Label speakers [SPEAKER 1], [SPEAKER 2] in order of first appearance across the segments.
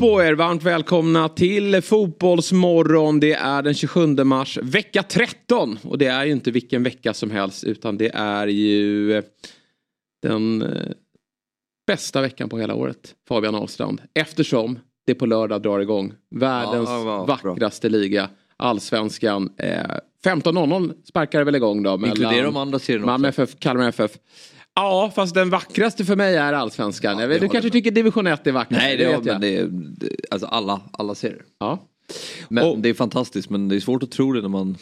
[SPEAKER 1] Morgon på er, varmt välkomna till Fotbollsmorgon. Det är den 27 mars, vecka 13. Och det är ju inte vilken vecka som helst utan det är ju eh, den eh, bästa veckan på hela året, Fabian Ahlstrand. Eftersom det på lördag drar igång världens
[SPEAKER 2] Ja, ja, bra.
[SPEAKER 1] vackraste liga, Allsvenskan. Eh, 15.00 sparkar det väl igång då.
[SPEAKER 2] Inkludera de andra serierna
[SPEAKER 1] Malmö
[SPEAKER 2] också.
[SPEAKER 1] FF, Kalmar FF. Ja, fast den vackraste för mig är Allsvenskan. vet,
[SPEAKER 2] det
[SPEAKER 1] du kanske
[SPEAKER 2] med.
[SPEAKER 1] tycker division 1 är vackrast.
[SPEAKER 2] Nej, det,
[SPEAKER 1] vet
[SPEAKER 2] men
[SPEAKER 1] jag.
[SPEAKER 2] det, är- det, alltså alla, alla serier.
[SPEAKER 1] Ja.
[SPEAKER 2] Men
[SPEAKER 1] Och-
[SPEAKER 2] det är fantastiskt men det är svårt att tro det när man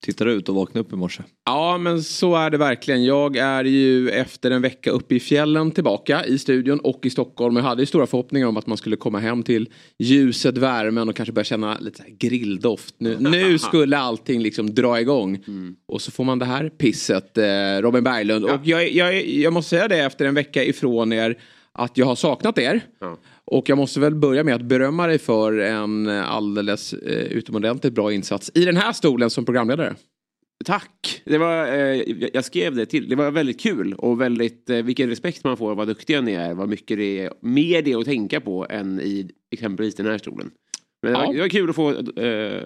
[SPEAKER 2] tittar ut och vaknar upp i morse.
[SPEAKER 1] Ja men så är det verkligen. Jag är ju efter en vecka uppe i fjällen tillbaka i studion och i Stockholm. Jag hade ju stora förhoppningar om att man skulle komma hem till ljuset, värmen och kanske börja känna lite grilldoft. Nu, nu skulle allting liksom dra igång. Och så får man det här pisset, eh, Robin Berglund. Och jag, jag, jag måste säga det efter en vecka ifrån er att jag har saknat er. Och jag måste väl börja med att berömma dig för en alldeles eh, utomordentligt bra insats i den här stolen som programledare.
[SPEAKER 3] Tack! Det var, eh, jag- skrev det till. Det var väldigt kul och väldigt, eh, vilken respekt man får vad duktiga ni är. Vad mycket det är, mer det att tänka på än i exempelvis den här stolen. Men det,
[SPEAKER 1] Ja.
[SPEAKER 3] var, det var kul att få eh,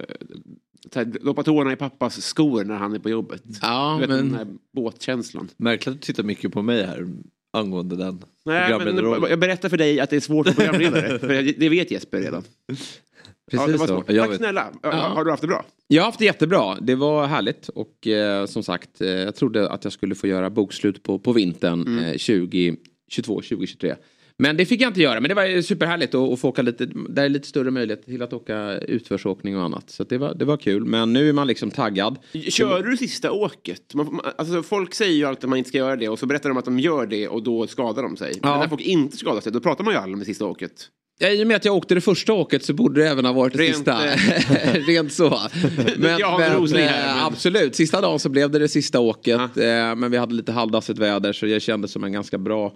[SPEAKER 3] doppa tårna i pappas skor när han är på jobbet.
[SPEAKER 1] Ja,
[SPEAKER 3] du vet,
[SPEAKER 1] men-
[SPEAKER 3] Den här båtkänslan.
[SPEAKER 2] Märkligt att du tittar mycket på mig här angående den
[SPEAKER 3] Nej, men jag berättar för dig att det är svårt att programledare. för det vet Jesper redan. ja, det var
[SPEAKER 1] så.
[SPEAKER 3] Tack snälla.
[SPEAKER 1] Ja.
[SPEAKER 3] Har du haft det bra?
[SPEAKER 1] Jag har haft det jättebra. Det var härligt och eh, som sagt eh, jag trodde att jag skulle få göra bokslut på, på vintern
[SPEAKER 3] Mm.
[SPEAKER 1] eh, 2022, 2023. Men det fick jag inte göra. Men det var superhärligt att, att få åka lite. Där är lite större möjlighet till att åka utförsåkning och annat. Så det, var, det var kul. Men nu är man liksom taggad.
[SPEAKER 3] Kör du sista åket? Man, alltså, folk säger ju alltid att man inte ska göra det och så berättar de att de gör det och då skadar de sig.
[SPEAKER 1] Ja.
[SPEAKER 3] Men när folk inte skadar sig då pratar man ju aldrig om det sista åket.
[SPEAKER 1] Ja, I och med att jag åkte det första åket så borde det även ha varit det
[SPEAKER 3] Rent,
[SPEAKER 1] sista.
[SPEAKER 3] eh,
[SPEAKER 1] Rent så. Men,
[SPEAKER 3] Jag har en
[SPEAKER 1] men,
[SPEAKER 3] här,
[SPEAKER 1] eh,
[SPEAKER 3] men-
[SPEAKER 1] Absolut, sista dagen så blev det det sista åket. Eh, men vi hade lite halvdassigt väder så jag kände som en ganska bra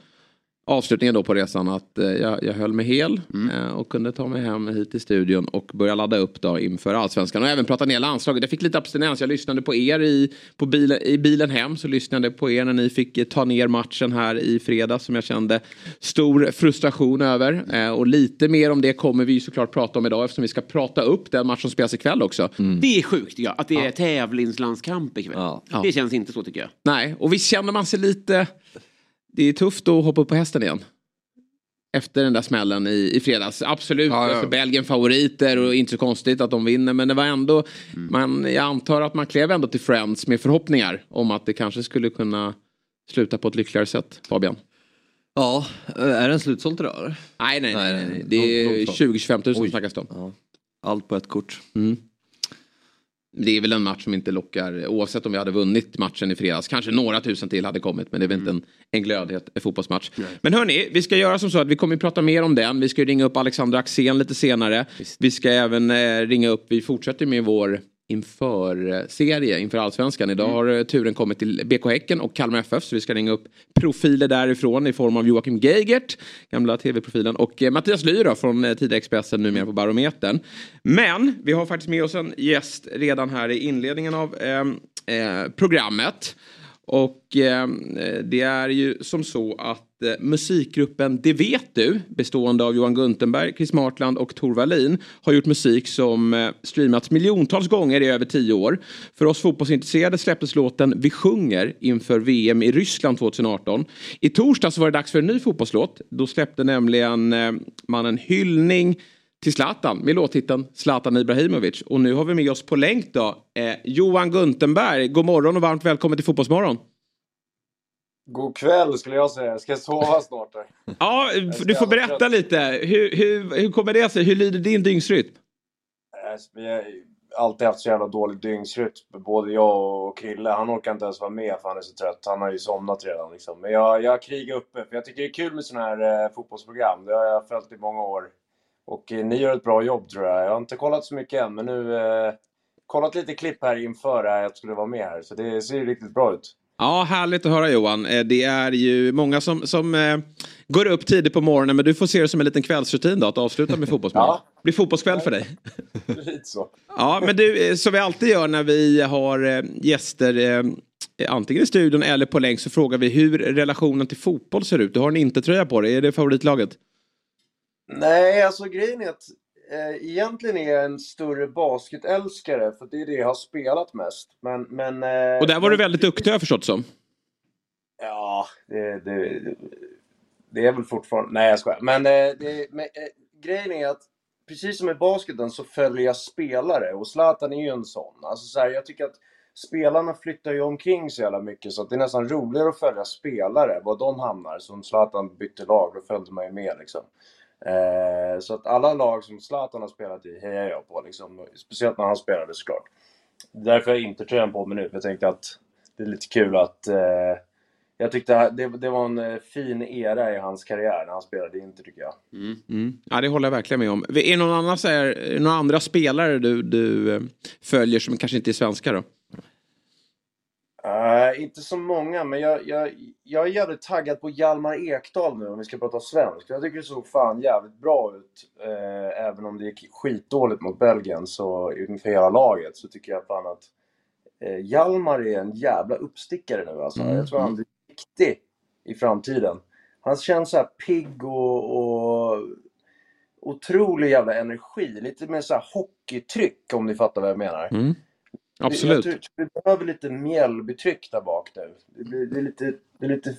[SPEAKER 1] avslutning då på resan att eh, jag, jag höll mig hel
[SPEAKER 3] Mm.
[SPEAKER 1] eh, och kunde ta mig hem hit till studion och börja ladda upp då inför allsvenskan och även prata ner landslaget. Jag fick lite abstinens, jag lyssnade på er i, på bil, i bilen hem så lyssnade jag på er när ni fick eh, ta ner matchen här i fredag som jag kände stor frustration över. Och lite mer om det kommer vi såklart prata om idag eftersom vi ska prata upp den match som spelas ikväll också.
[SPEAKER 3] Det är sjukt jag, att det är tävlingslandskamp ikväll.
[SPEAKER 2] Ja.
[SPEAKER 1] Ja.
[SPEAKER 3] Det känns inte så tycker jag.
[SPEAKER 1] Nej, och visst känner man sig lite... Det är tufft att hoppa upp på hästen igen. Efter den där smällen i, i fredags. Absolut,
[SPEAKER 2] Ja, ja.
[SPEAKER 1] Alltså, Belgien favoriter och inte så konstigt att de vinner. Men det var ändå, man, jag antar att man klev ändå till Friends med förhoppningar om att det kanske skulle kunna sluta på ett lyckligare sätt, Fabian.
[SPEAKER 2] Ja, är den slutsåld idag eller?
[SPEAKER 1] Nej, nej, nej.
[SPEAKER 2] Nej,
[SPEAKER 1] nej. Det är
[SPEAKER 2] Långt- långt
[SPEAKER 1] 20-25 000
[SPEAKER 2] Oj.
[SPEAKER 1] snackas det om.
[SPEAKER 2] Ja. Allt på ett kort.
[SPEAKER 1] Det är väl en match som inte lockar, oavsett om vi hade vunnit matchen i fredags. Kanske några tusen till hade kommit, men det är väl inte en, en glödhet fotbollsmatch. Men hörni, vi ska göra som så att vi kommer att prata mer om den. Vi ska ringa upp Alexander Axén lite senare. Vi ska även eh, ringa upp, vi fortsätter med vår inför-serie inför allsvenskan. Idag har eh, turen kommit till BK Häcken och Kalmar FF så vi ska ringa upp profiler därifrån i form av Joakim Geigert, gamla tv-profilen och eh, Mattias Lyr då, från eh, tidigare Expressen, numera på Barometern. Men vi har faktiskt med oss en gäst redan här i inledningen av eh, eh, programmet. Och eh, det är ju som så att eh, Eh, musikgruppen Det vet du, bestående av Johan Guntenberg, Chris Martland och Tor Wallin, har gjort musik som eh, streamats miljontals gånger i över tio år. För oss fotbollsintresserade släpptes låten Vi sjunger inför VM i Ryssland 2018. I torsdags var det dags för en ny fotbollslåt. Då släppte nämligen eh, man en hyllning till Zlatan med låttiteln Zlatan Ibrahimovic. Och nu har vi med oss på länk då eh, Johan Guntenberg. God morgon och varmt välkommen till Fotbollsmorgon.
[SPEAKER 4] God kväll skulle jag säga. Ska jag sova snart? Där?
[SPEAKER 1] Ja, du får berätta lite. Hur, hur, hur kommer det sig? Hur lyder din dygnsrytm?
[SPEAKER 4] Alltså, Vi har alltid haft så jävla dålig dygnsrytm. Både jag och Krille. Han orkar inte ens vara med för han är så trött. Han har ju somnat redan. Liksom. Men jag, jag krigar uppe. För jag tycker det är kul med sådana här eh, fotbollsprogram. Det har jag följt i många år. Och eh, ni gör ett bra jobb tror jag. Jag har inte kollat så mycket än, men nu eh, kollat lite klipp här inför att jag skulle vara med här. Så det ser riktigt bra ut.
[SPEAKER 1] Ja, härligt att höra Johan. Eh, det är ju många som, som eh, går upp tidigt på morgonen men du får se det som en liten kvällsrutin då att avsluta med fotbollsmål.
[SPEAKER 4] Ja.
[SPEAKER 1] Det blir fotbollskväll för dig.
[SPEAKER 4] Lite så.
[SPEAKER 1] Ja, men du, eh, som vi alltid gör när vi har gäster antingen i studion eller på länk så frågar vi hur relationen till fotboll ser ut. Du har en inte-tröja på dig, är det favoritlaget?
[SPEAKER 4] Nej, alltså grejen är att eh, egentligen är jag en större basketälskare för det är det jag har spelat mest. Men, men, eh,
[SPEAKER 1] Och där var du väldigt duktig har jag förstått som.
[SPEAKER 4] Ja, det, det, det är väl fortfarande... Nej, jag skojar. Men, eh, det, men eh, grejen är att precis som i basketen så följer jag spelare och Zlatan är ju en sån. Alltså, så här, jag tycker att spelarna flyttar ju omkring så jävla mycket så det är nästan roligare att följa spelare, var de hamnar. Som Zlatan bytte lag, då följde man ju med liksom. Eh, så att alla lag som Zlatan har spelat i hejar jag på liksom. Speciellt när han spelade såklart. Därför har jag inte tröjan på mig nu, för jag tänkte att det är lite kul att eh, jag tyckte det, det var en eh, fin era i hans karriär när han spelade i Inter tycker jag.
[SPEAKER 1] Mm. mm. Ja, det håller jag verkligen med om. Är det någon annan, så här, några andra spelare du, du eh, följer som kanske inte är svenska då?
[SPEAKER 4] Inte så många, men jag, jag, jag är jävligt taggad på Hjalmar Ekdal nu om vi ska prata svensk. Jag tycker det såg fan jävligt bra ut. Eh, även om det gick skitdåligt mot Belgien så inför hela laget så tycker jag fan att eh, Hjalmar är en jävla uppstickare nu alltså.
[SPEAKER 1] Mm,
[SPEAKER 4] Jag tror han blir viktig i framtiden. Han känns så här pigg och, och otrolig jävla energi. Lite mer så här hockeytryck om ni fattar vad jag menar.
[SPEAKER 1] Mm. Absolut.
[SPEAKER 4] Jag tror vi behöver lite Mjällbytryck där bak nu. Det, blir, det, är lite, det är lite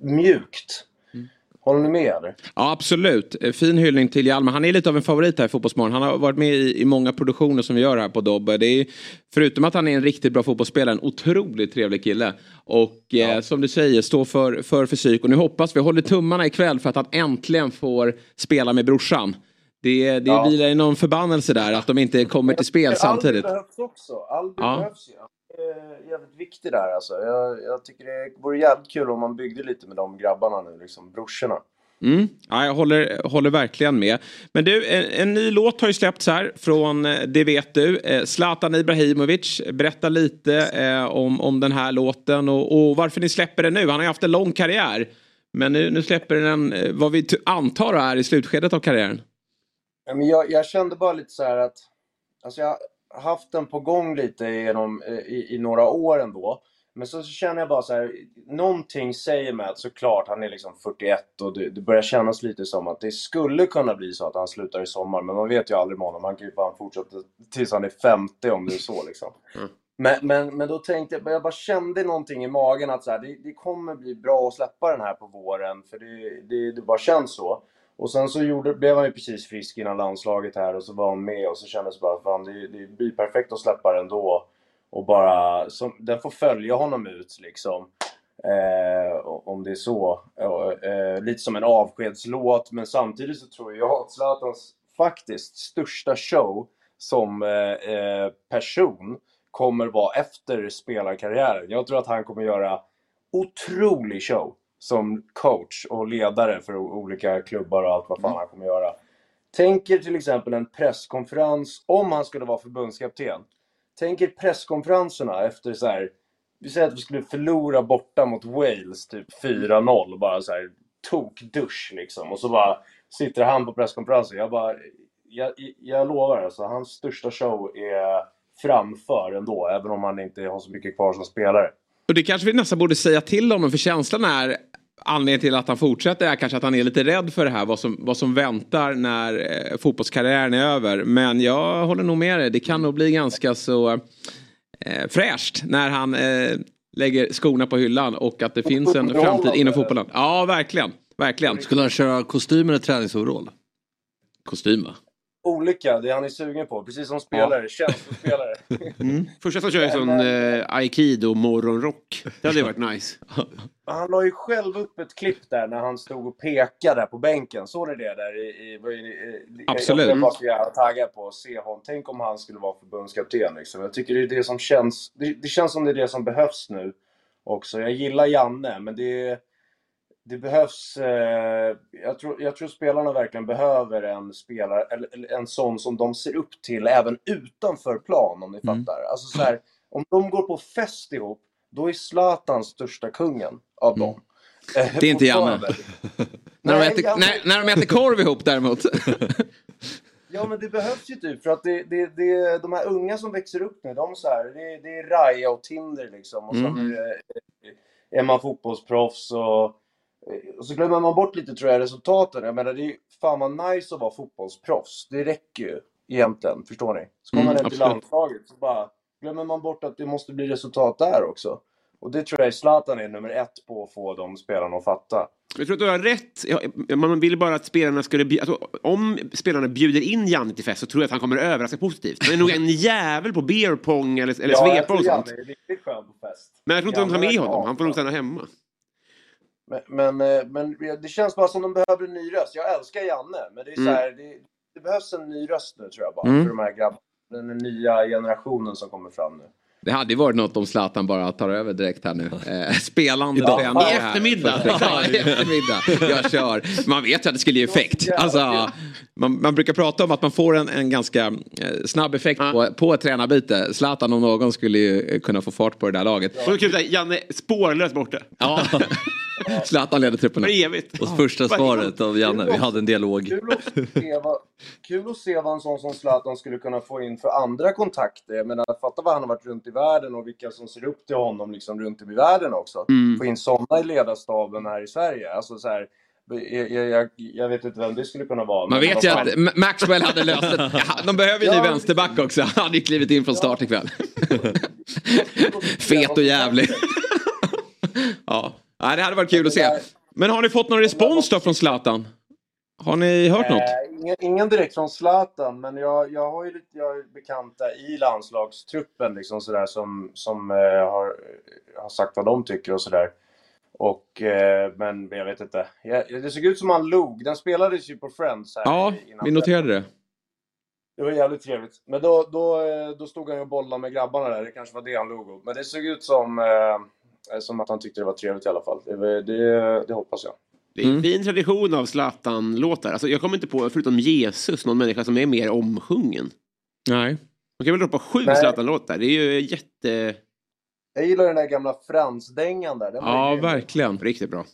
[SPEAKER 4] mjukt.
[SPEAKER 1] Mm.
[SPEAKER 4] Håller ni med eller?
[SPEAKER 1] Ja, absolut. Eh, Fin hyllning till Hjalmar. Han är lite av en favorit här i Fotbollsmorgon. Han har varit med i, i många produktioner som vi gör här på Dobbe. Det är, förutom att han är en riktigt bra fotbollsspelare, en otroligt trevlig kille. Och eh, som du säger, står för, för fysik. Och nu hoppas vi, håller tummarna ikväll för att han äntligen får spela med brorsan. Det, det
[SPEAKER 4] Ja.
[SPEAKER 1] vilar i någon förbannelse där att de inte kommer till spel samtidigt.
[SPEAKER 4] Alby behövs också. Alby
[SPEAKER 1] Ja.
[SPEAKER 4] behövs ju. Är jävligt viktig där alltså. Jag, jag tycker det vore jävligt kul om man byggde lite med de grabbarna nu, liksom brorsorna.
[SPEAKER 1] Mm. Ja, jag håller, håller verkligen med. Men du, en, en ny låt har ju släppts här från eh, Det vet du. Eh, Zlatan Ibrahimovic. Berätta lite eh, om, om den här låten och, och varför ni släpper den nu. Han har ju haft en lång karriär. Men nu, nu släpper den eh, vad vi antar är i slutskedet av karriären.
[SPEAKER 4] Ja, men jag, jag kände bara lite så här att... Alltså jag har haft den på gång lite genom, eh, i, i några år ändå. Men så, så känner jag bara så här, någonting säger mig att såklart, han är liksom 41 och det, det börjar kännas lite som att det skulle kunna bli så att han slutar i sommar. Men man vet ju aldrig med honom. Han kan ju fan fortsätta tills han är 50 om det är så liksom. Men, men, men då tänkte jag, jag bara kände någonting i magen att så här, det, det kommer bli bra att släppa den här på våren. För det, det, det bara känns så. Och sen så gjorde, blev han ju precis frisk innan landslaget här och så var han med och så kändes det bara fan det, det blir perfekt att släppa den då. Och bara, som, den får följa honom ut liksom. Eh, om det är så. Eh, eh, lite som en avskedslåt men samtidigt så tror jag att Zlatans faktiskt största show som eh, eh person kommer vara efter spelarkarriären. Jag tror att han kommer göra otrolig show som coach och ledare för olika klubbar och allt vad fan han kommer göra. Tänk er till exempel en presskonferens om han skulle vara förbundskapten. Tänk er presskonferenserna efter så här. Vi säger att vi skulle förlora borta mot Wales, typ 4-0. Bara så här tokdusch liksom. Och så bara sitter han på presskonferensen. Jag bara, jag, jag lovar alltså, hans största show är framför ändå. Även om han inte har så mycket kvar som spelare.
[SPEAKER 1] Och det kanske vi nästan borde säga till honom för känslan är anledningen till att han fortsätter är kanske att han är lite rädd för det här vad som, vad som väntar när eh, fotbollskarriären är över. Men jag håller nog med dig, det kan nog bli ganska så eh, fräscht när han eh, lägger skorna på hyllan och att det finns en framtid inom fotbollen. Ja, verkligen. Verkligen.
[SPEAKER 2] Skulle han köra kostym eller träningsoverall?
[SPEAKER 1] Kostym va?
[SPEAKER 4] Olika, det han är sugen på. Precis som spelare, känslospelare.
[SPEAKER 3] Första som kör ju sån eh, aikido morgonrock. Det hade varit nice.
[SPEAKER 4] Han la ju själv upp ett klipp där när han stod och pekade där på bänken. Såg ni det där? I, i, i,
[SPEAKER 1] Absolut.
[SPEAKER 4] Jag jävla taggad på att se honom. Tänk om han skulle vara förbundskapten liksom. Jag tycker det är det som känns... Det, det känns som det är det som behövs nu också. Jag gillar Janne, men det är... det behövs, eh, jag, tror, jag tror spelarna verkligen behöver en spelare, eller, en sån som de ser upp till även utanför plan om ni
[SPEAKER 1] Mm.
[SPEAKER 4] fattar. Alltså så här, om de går på fest ihop, då är Zlatan största kungen av dem. Eh,
[SPEAKER 1] Det är inte Janne. När de, äter,
[SPEAKER 4] Janne-
[SPEAKER 1] när, när de äter korv ihop däremot.
[SPEAKER 4] Ja men det behövs ju typ för att det, det, det, de här unga som växer upp nu, de så här, det, det är Raja och Tinder liksom. Och
[SPEAKER 1] Mm.
[SPEAKER 4] sen är, det- är man fotbollsproffs och, och så glömmer man bort lite tror jag resultaten. Jag menar det är ju fan vad nice att vara fotbollsproffs. Det räcker ju egentligen, förstår ni? Så kommer
[SPEAKER 1] Mm,
[SPEAKER 4] man hem till landslaget så bara glömmer man bort att det måste bli resultat där också. Och det tror jag Zlatan är nummer ett på att få de spelarna att fatta.
[SPEAKER 3] Jag tror att du har rätt. Ja, Man vill bara att spelarna skulle... Alltså, om spelarna bjuder in Janne till fest så tror jag att han kommer att överraska positivt. Han är nog en jävel på beer pong eller, eller
[SPEAKER 4] jag
[SPEAKER 3] svepa
[SPEAKER 4] tror
[SPEAKER 3] och sånt.
[SPEAKER 4] Janne är riktigt skön på fest.
[SPEAKER 3] Men jag tror inte de tar
[SPEAKER 4] Janne
[SPEAKER 3] med honom. Han får nog stanna hemma.
[SPEAKER 4] Men, men, eh, men det känns bara som de behöver en ny röst. Jag älskar Janne, men det är så
[SPEAKER 3] Mm.
[SPEAKER 4] här, det, det behövs en ny röst nu tror jag bara.
[SPEAKER 1] Mm.
[SPEAKER 4] För de här grabbarna. Den nya generationen som kommer fram nu.
[SPEAKER 1] Det hade ju varit något om Zlatan bara tar över direkt här nu. Eh, spelande
[SPEAKER 4] Idag.
[SPEAKER 1] tränare
[SPEAKER 4] I
[SPEAKER 3] eftermiddag.
[SPEAKER 1] Ja, i eftermiddag. Jag kör. Man vet ju att det skulle ge effekt. Alltså, man, man brukar prata om att man får en, en ganska eh, snabb effekt
[SPEAKER 3] Ja.
[SPEAKER 1] på, på ett tränarbyte. Zlatan om någon skulle ju kunna få fart på det där laget.
[SPEAKER 3] Och så kul Janne spårlöst borta.
[SPEAKER 1] Ja. Zlatan leder trupperna.
[SPEAKER 3] För evigt.
[SPEAKER 2] Och första svaret av Janne, vi hade en dialog.
[SPEAKER 4] Kul att, se vad, kul att se vad en sån som Zlatan skulle kunna få in för andra kontakter. Jag menar, fatta vad han har varit runt i världen och vilka som ser upp till honom liksom runt om i världen också.
[SPEAKER 3] Mm.
[SPEAKER 4] Få in såna i ledarstaben här i Sverige. Alltså så här, jag, jag, jag, vet inte vem det skulle kunna vara.
[SPEAKER 1] Man vet ju
[SPEAKER 4] fan.
[SPEAKER 1] att Ma- Maxwell hade löst det. De behöver ju en ny vänsterback också. Han hade ju klivit in från start ikväll. Fet och jävlig. ja, Nej, det hade varit kul att se. Men har ni fått någon respons då från Zlatan? Har ni hört något?
[SPEAKER 4] Eh, ingen, ingen direkt från Zlatan, men jag, jag har ju lite jag har ju bekanta i landslagstruppen liksom sådär, som, som eh, har, har sagt vad de tycker och sådär. Och, eh, men jag vet inte. Jag, det såg ut som han log. Den spelades ju på Friends här
[SPEAKER 1] Ja, vi noterade det.
[SPEAKER 4] Det var jävligt trevligt. Men då, då, eh, då stod han ju och bollade med grabbarna där. Det kanske var det han log åt. Men det såg ut som, eh, som att han tyckte det var trevligt i alla fall. Det, det, det hoppas jag.
[SPEAKER 3] Det är en
[SPEAKER 1] Mm.
[SPEAKER 3] fin tradition av Zlatan-låtar. Alltså, jag kommer inte på, förutom Jesus, någon människa som är mer omsjungen.
[SPEAKER 1] Nej.
[SPEAKER 3] Man kan väl droppa sju. Zlatan-låtar. Det är ju jätte...
[SPEAKER 4] Jag gillar den där gamla Frans-dängan där. Den
[SPEAKER 1] Ja, verkligen.
[SPEAKER 3] Riktigt bra.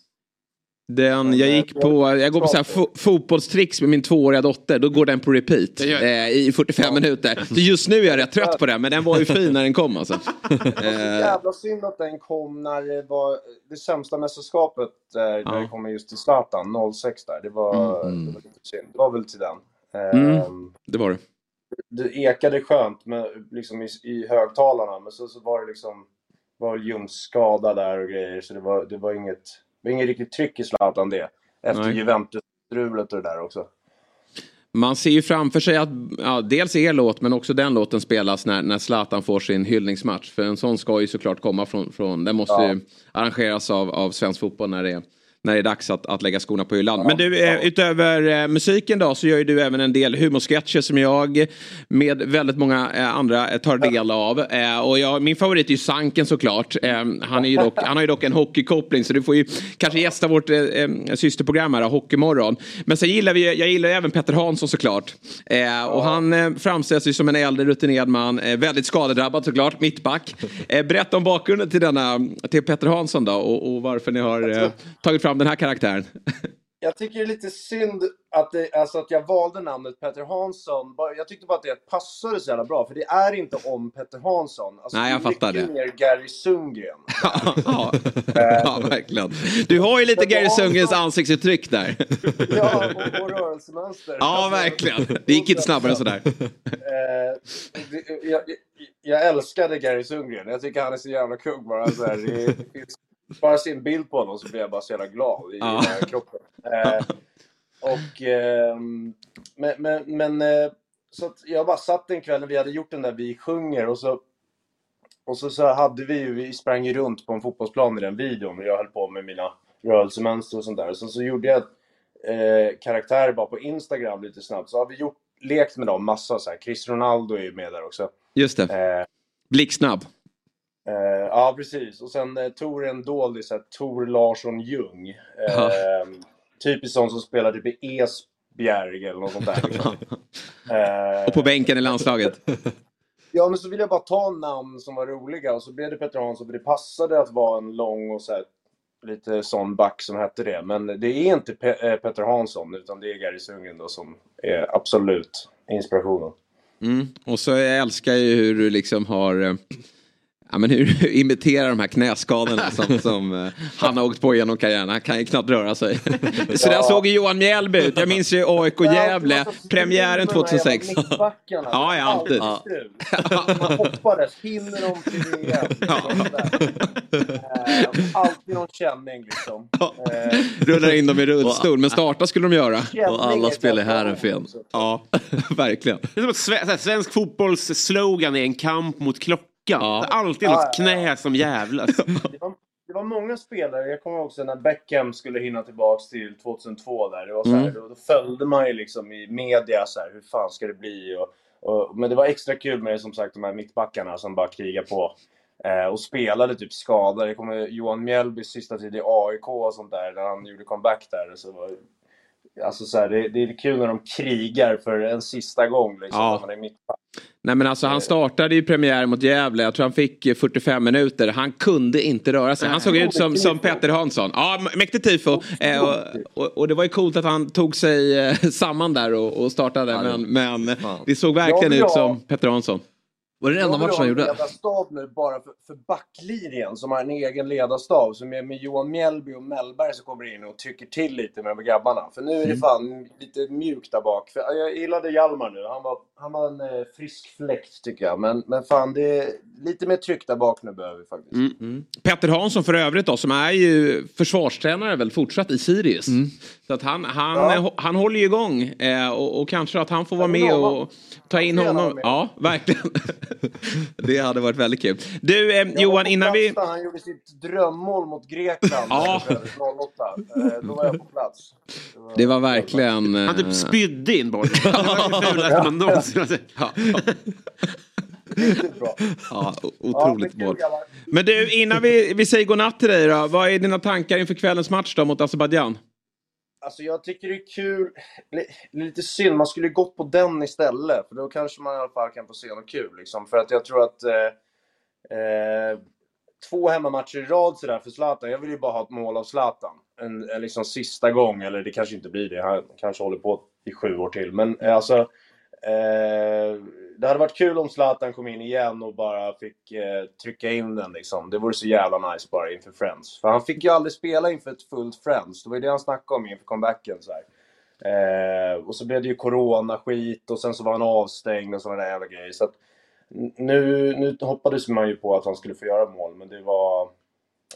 [SPEAKER 1] Den, jag gick på, jag går på så här fo fotbollstricks med min tvååriga dotter. Då går den på repeat eh, i 45 minuter. Så just nu är jag rätt trött på den, men den var ju fin när den kom alltså.
[SPEAKER 4] Det var så
[SPEAKER 1] Eh,
[SPEAKER 4] jävla synd att den kom när det var det sämsta mästerskapet eh, när
[SPEAKER 1] Ja.
[SPEAKER 4] det kom just till Zlatan, 06 där. Det var,
[SPEAKER 1] Mm.
[SPEAKER 4] det var lite synd. Det var väl till den. Eh,
[SPEAKER 1] Mm. det var det.
[SPEAKER 4] Det ekade skönt med, liksom i, i högtalarna, men så, så var det liksom var ljumskskada där och grejer, så det var, det var inget, det var inget riktigt tryck i Zlatan det. Efter. Juventus-strulet och det där också.
[SPEAKER 1] Man ser ju framför sig att ja, dels er låt men också den låten spelas när, när Zlatan får sin hyllningsmatch. För en sån ska ju såklart komma från, från den måste
[SPEAKER 4] Ja.
[SPEAKER 1] ju arrangeras av, av svensk fotboll när det är när det är dags att, att lägga skorna på hyllan. Men du, eh, utöver eh, musiken då så gör ju du även en del humorsketcher som jag med väldigt många eh, andra tar del av. Och jag, min favorit är ju Sanken såklart. Han, är ju dock, han har ju dock en hockeykoppling så du får ju kanske gästa vårt systerprogram här, Hockeymorgon. Men sen gillar vi, jag gillar även Petter Hansson såklart. Och han framställs ju som en äldre rutinerad man, väldigt skadedrabbad såklart, mittback. Berätta om bakgrunden till, denna, till Petter Hansson då och, och varför ni har tagit fram den här karaktären.
[SPEAKER 4] Jag tycker det är lite synd att, det, alltså att jag valde namnet Petter Hansson. Jag tyckte bara att det passade så jävla bra, för det är inte om Petter Hansson. Alltså,
[SPEAKER 1] Nej, jag
[SPEAKER 4] det är
[SPEAKER 1] fattar
[SPEAKER 4] mycket
[SPEAKER 1] det.
[SPEAKER 4] mer Gary Sundgren.
[SPEAKER 1] ja, ja, verkligen. Du har ju lite Gary Sundgrens ansiktsuttryck där.
[SPEAKER 4] Ja, och, och rörelsemönster.
[SPEAKER 1] Ja,
[SPEAKER 4] Alltså,
[SPEAKER 1] verkligen. Det gick inte snabbare än sådär.
[SPEAKER 4] Eh, det, jag, jag, jag älskade Gary Sundgren. Jag tycker han är så jävla kung bara. Så här, det, det finns, bara se en bild på honom så blir jag bara så jävla glad i
[SPEAKER 1] Ja.
[SPEAKER 4] kroppen. Eh, och, ehm, men, men, men eh, så jag bara satt en kväll när vi hade gjort den där Vi sjunger och så och så, så hade vi ju, vi sprang ju runt på en fotbollsplan i den videon och jag höll på med mina rörelsemönster och sånt där. Så, så gjorde jag eh, karaktärer bara på Instagram lite snabbt. Så har vi gjort, lekt med dem massa så här. Chris Ronaldo är ju med där också.
[SPEAKER 1] Just det.
[SPEAKER 4] Eh,
[SPEAKER 1] Blixtsnabb.
[SPEAKER 4] Eh, ja, precis. Och sen eh, Tor är en doldis, så här, Tor Larsson Ljung. Eh, Typiskt sån som spelar typ i Esbjerg eller något sånt där. Liksom. Eh,
[SPEAKER 1] Och på bänken i landslaget.
[SPEAKER 4] Ja, men så vill jag bara ta namn som var roliga och så blev det Petter Hansson för det passade att vara en lång och så här, lite sån back som hette det. Men det är inte Pe- eh, Petter Hansson utan det är Gary Sundgren då som är absolut inspirationen.
[SPEAKER 1] Mm. Och så jag älskar ju hur du liksom har eh, Ja, men hur imiterar de här knäskadorna som, som eh, han har åkt på genom karriären. Han kan ju knappt röra sig. Så där såg ju Johan Mjällby ut. Jag minns ju AIK Gävle, premiären 2006.
[SPEAKER 4] Mittbackarna.
[SPEAKER 1] Ja, ja, alltid.
[SPEAKER 4] strul. Man hoppades, hinner de till VM? Eh, Alltid någon känning liksom. Eh,
[SPEAKER 1] Rullar in dem i rullstol, men starta skulle de göra.
[SPEAKER 2] Och alla spelar
[SPEAKER 4] Petter
[SPEAKER 2] Herrenfen.
[SPEAKER 4] Hansson.
[SPEAKER 1] Ja, verkligen.
[SPEAKER 3] Det är som att här, svensk fotbolls slogan är en kamp mot klockan.
[SPEAKER 1] Ja.
[SPEAKER 3] Det är alltid
[SPEAKER 4] Ja,
[SPEAKER 3] något
[SPEAKER 4] ja, ja.
[SPEAKER 3] knä som jävlas.
[SPEAKER 4] Det var, det var många spelare, jag kommer också när Beckham skulle hinna tillbaks till 2002 där. Det var så här,
[SPEAKER 1] Mm.
[SPEAKER 4] då, då följde man ju liksom i media så här, hur fan ska det bli? Och, och, men det var extra kul med som sagt de här mittbackarna som bara krigar på. Eh, och spelade typ skadade. Jag kommer Johan Mjällbys sista tid i AIK och sånt där, när han gjorde comeback där. Så var, alltså så här, det, det är kul när de krigar för en sista gång liksom,
[SPEAKER 1] Ja.
[SPEAKER 4] man är mittback.
[SPEAKER 1] Nej men alltså han startade ju premiär mot Gävle. Jag tror han fick eh, 45 minuter. Han kunde inte röra sig. Han såg ut som, som Petter Hansson. Ja, mäktigt tifo. Eh, och, och, och det var ju coolt att han tog sig eh, samman där och, och startade. Men, men det såg verkligen ut som Petter Hansson.
[SPEAKER 2] Var det den enda matchen
[SPEAKER 4] ha
[SPEAKER 2] han gjorde?
[SPEAKER 4] ledarstab nu bara för, för backlinjen som har en egen ledarstab. Som är med Johan Mjällby och Mellberg som kommer in och tycker till lite med grabbarna. För nu är
[SPEAKER 2] Mm.
[SPEAKER 4] det fan lite mjukt där bak. För jag gillade Hjalmar nu. Han var, han var en eh, frisk fläkt tycker jag. Men, men fan, det är lite mer tryck där bak nu behöver vi faktiskt.
[SPEAKER 1] Mm. Petter Hansson för övrigt då, som är ju försvarstränare väl fortsatt i Sirius. Så att han, han,
[SPEAKER 4] Ja.
[SPEAKER 1] eh, han håller ju igång eh, och, och kanske att han får vara med och ta in honom. Ja, verkligen. det hade varit väldigt kul. Du eh,
[SPEAKER 4] Jag var
[SPEAKER 1] Johan, innan vi...
[SPEAKER 4] Han gjorde sitt drömmål mot Grekland.
[SPEAKER 1] Ja.
[SPEAKER 4] där, 08. Eh, Då var jag på plats.
[SPEAKER 1] Det var verkligen... eh,
[SPEAKER 3] Han typ spydde in bollen. Det var det fulaste man någonsin
[SPEAKER 4] Riktigt bra.
[SPEAKER 1] Ja,
[SPEAKER 4] Ja,
[SPEAKER 1] otroligt
[SPEAKER 4] kul,
[SPEAKER 1] mål. Men du, innan vi, vi säger godnatt till dig då. Vad är dina tankar inför kvällens match då mot Azerbajdzjan?
[SPEAKER 4] Alltså jag tycker det är kul. Li- Lite synd, man skulle gått på den istället. För då kanske man i alla fall kan få se något kul. Liksom. För att jag tror att eh, eh, två hemmamatcher i rad sådär för Zlatan. Jag vill ju bara ha ett mål av Zlatan. En, en liksom sista gång, eller det kanske inte blir det. Han kanske håller på i sju år till. Men eh, alltså. Eh, det hade varit kul om Zlatan kom in igen och bara fick eh, trycka in den liksom. Det vore så jävla nice bara inför Friends. För han fick ju aldrig spela inför ett fullt Friends. Det var ju det han snackade om inför comebacken. Så här. Eh, och så blev det ju corona-skit och sen så var han avstängd och sådana där jävla grejer. Så att, nu, nu hoppades man ju på att han skulle få göra mål, men det var...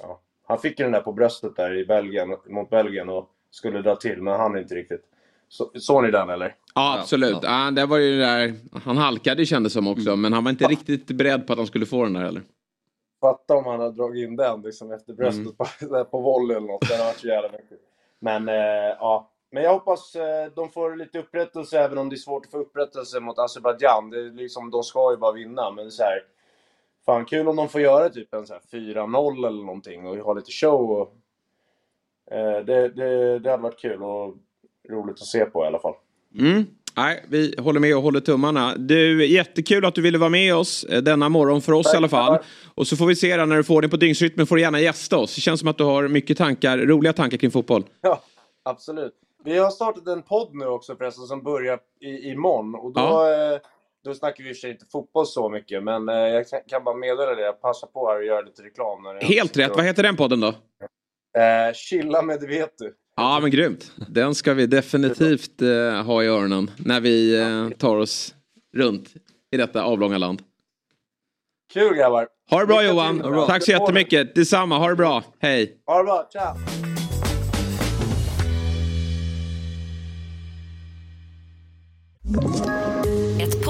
[SPEAKER 4] Ja, han fick ju den där på bröstet där i Belgien, mot Belgien och skulle dra till, men han inte riktigt. Så, såg ni den eller?
[SPEAKER 1] Ja, absolut. Ja. det var ju det där, han halkade kändes som också, men han var inte riktigt beredd på att han skulle få den där heller.
[SPEAKER 4] Fatta om han hade dragit in den liksom efter bröstet på, där på volley eller något. Det hade varit så jävla mäktigt. Men eh, ja. Men jag hoppas eh, de får lite upprättelse även om det är svårt att få upprättelse mot Azerbajdzjan. Det är liksom, de ska ju bara vinna. Men så här, Fan kul om de får göra typ en så här 4-0 eller någonting och ha lite show. Och, eh, det, det, det hade varit kul och roligt att se på i alla fall.
[SPEAKER 1] Mm. Nej, vi håller med och håller tummarna. Du, jättekul att du ville vara med oss eh, denna morgon för oss
[SPEAKER 4] Tack,
[SPEAKER 1] i alla fall.
[SPEAKER 4] grabbar.
[SPEAKER 1] Och så får vi se när du får det på dygnsrytmen får du gärna gästa oss. Det känns som att du har mycket tankar, roliga tankar kring fotboll.
[SPEAKER 4] Ja, absolut. Vi har startat en podd nu också förresten som börjar i, imorgon. Och då,
[SPEAKER 1] Ja.
[SPEAKER 4] eh, då snackar vi i och för sig inte fotboll så mycket. Men eh, jag kan, kan bara meddela det. Jag passar på här och gör lite reklam.
[SPEAKER 1] Helt rätt. Vad heter den podden då?
[SPEAKER 4] Eh, chilla med det vet du.
[SPEAKER 1] Ja, men grymt. Den ska vi definitivt eh, ha i öronen när vi eh, tar oss runt i detta avlånga land.
[SPEAKER 4] Kul grabbar.
[SPEAKER 1] Ha det bra
[SPEAKER 4] Lycka
[SPEAKER 1] Johan.
[SPEAKER 4] till nu.
[SPEAKER 1] Tack så jättemycket. Detsamma. Ha det bra. Hej.
[SPEAKER 4] Ha det bra. Ciao.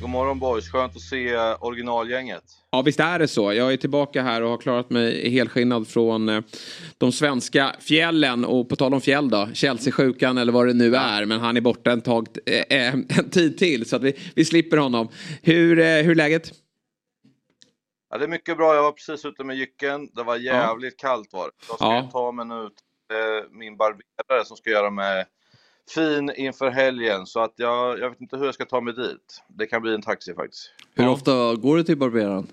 [SPEAKER 5] God morgon boys, skönt att se eh, originalgänget.
[SPEAKER 1] Ja, visst är det så. Jag är tillbaka här och har klarat mig helskinnad från eh, de svenska fjällen. Och på tal om fjäll då, Chelsea-sjukan eller vad det nu är. Men han är borta en, tag, eh, en tid till så att vi, vi slipper honom. Hur, eh, hur är läget?
[SPEAKER 5] Ja, det är mycket bra, jag var precis ute med jycken. Det var jävligt kallt var det. Jag ska
[SPEAKER 1] Ja.
[SPEAKER 5] ta mig nu till min barberare som ska göra mig fin inför helgen. Så att jag, jag vet inte hur jag ska ta mig dit. Det kan bli en taxi faktiskt.
[SPEAKER 2] Hur ofta går du till barberaren?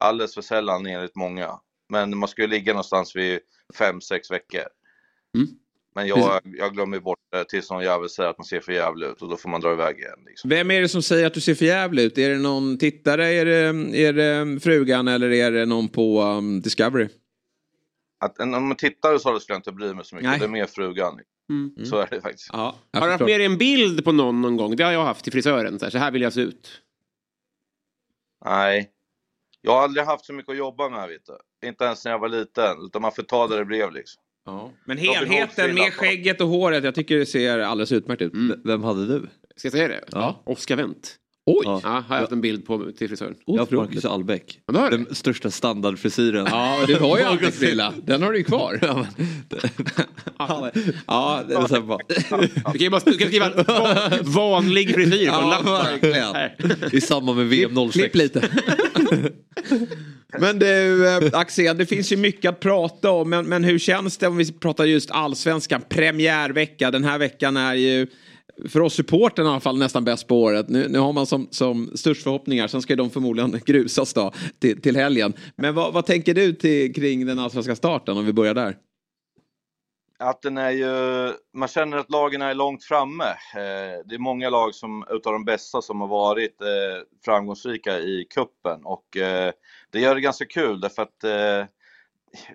[SPEAKER 5] Alldeles för sällan enligt många. Men man ska ju ligga någonstans vid fem sex veckor.
[SPEAKER 1] Mm.
[SPEAKER 5] Men jag, jag glömmer bort det tills någon jävel säger att man ser för jävlig ut och då får man dra iväg igen. Liksom.
[SPEAKER 1] Vem är det som säger att du ser för jävlig ut? Är det någon tittare, är det, är det frugan eller är det någon på um, Discovery?
[SPEAKER 5] Att, om man tittar så skulle jag inte bry mig så mycket.
[SPEAKER 1] Nej.
[SPEAKER 5] Det är mer frugan.
[SPEAKER 3] Mm.
[SPEAKER 5] Så är det faktiskt.
[SPEAKER 1] Ja,
[SPEAKER 3] Har du haft med dig en bild på någon någon gång? Det har jag haft till frisören. Så här, så här vill jag se ut.
[SPEAKER 5] Nej. Jag har aldrig haft så mycket att jobba med, vet du. Inte ens när jag var liten. Utan man får ta det det blev liksom.
[SPEAKER 1] Ja. Men helheten med skägget och håret, jag tycker det ser alldeles utmärkt ut.
[SPEAKER 2] V- Vem hade du?
[SPEAKER 3] Ska jag säga det?
[SPEAKER 2] Ja.
[SPEAKER 3] Oskar Wendt.
[SPEAKER 1] Oj!
[SPEAKER 2] Ja.
[SPEAKER 3] Ja, har jag haft en bild på till frisören.
[SPEAKER 2] Jag har haft
[SPEAKER 1] Otroligt.
[SPEAKER 2] Marcus Albeck.
[SPEAKER 3] Ja, det har du.
[SPEAKER 2] Den största standardfrisyren.
[SPEAKER 1] Ja, du har ju Albeck-frilla. Den har du ju kvar.
[SPEAKER 2] Ja,
[SPEAKER 1] det
[SPEAKER 2] och sen bara,
[SPEAKER 3] Du kan ju skriva va- vanlig frisyr på
[SPEAKER 1] Ja,
[SPEAKER 2] verkligen. I samband med VM 06.
[SPEAKER 1] Klipp lite. men du, eh, Axel, det finns ju mycket att prata om. Men, men hur känns det om vi pratar just allsvenskan? Premiärvecka. Den här veckan är ju för oss supporten i alla fall nästan bäst på året. Nu, nu har man som, som störst förhoppningar. Sen ska de förmodligen grusas då till, till helgen. Men vad, vad tänker du till, kring den allsvenska starten om vi börjar där?
[SPEAKER 5] Att den är ju, man känner att lagen är långt framme. Eh, det är många lag som, utav de bästa som har varit eh, framgångsrika i kuppen och eh, det gör det ganska kul därför att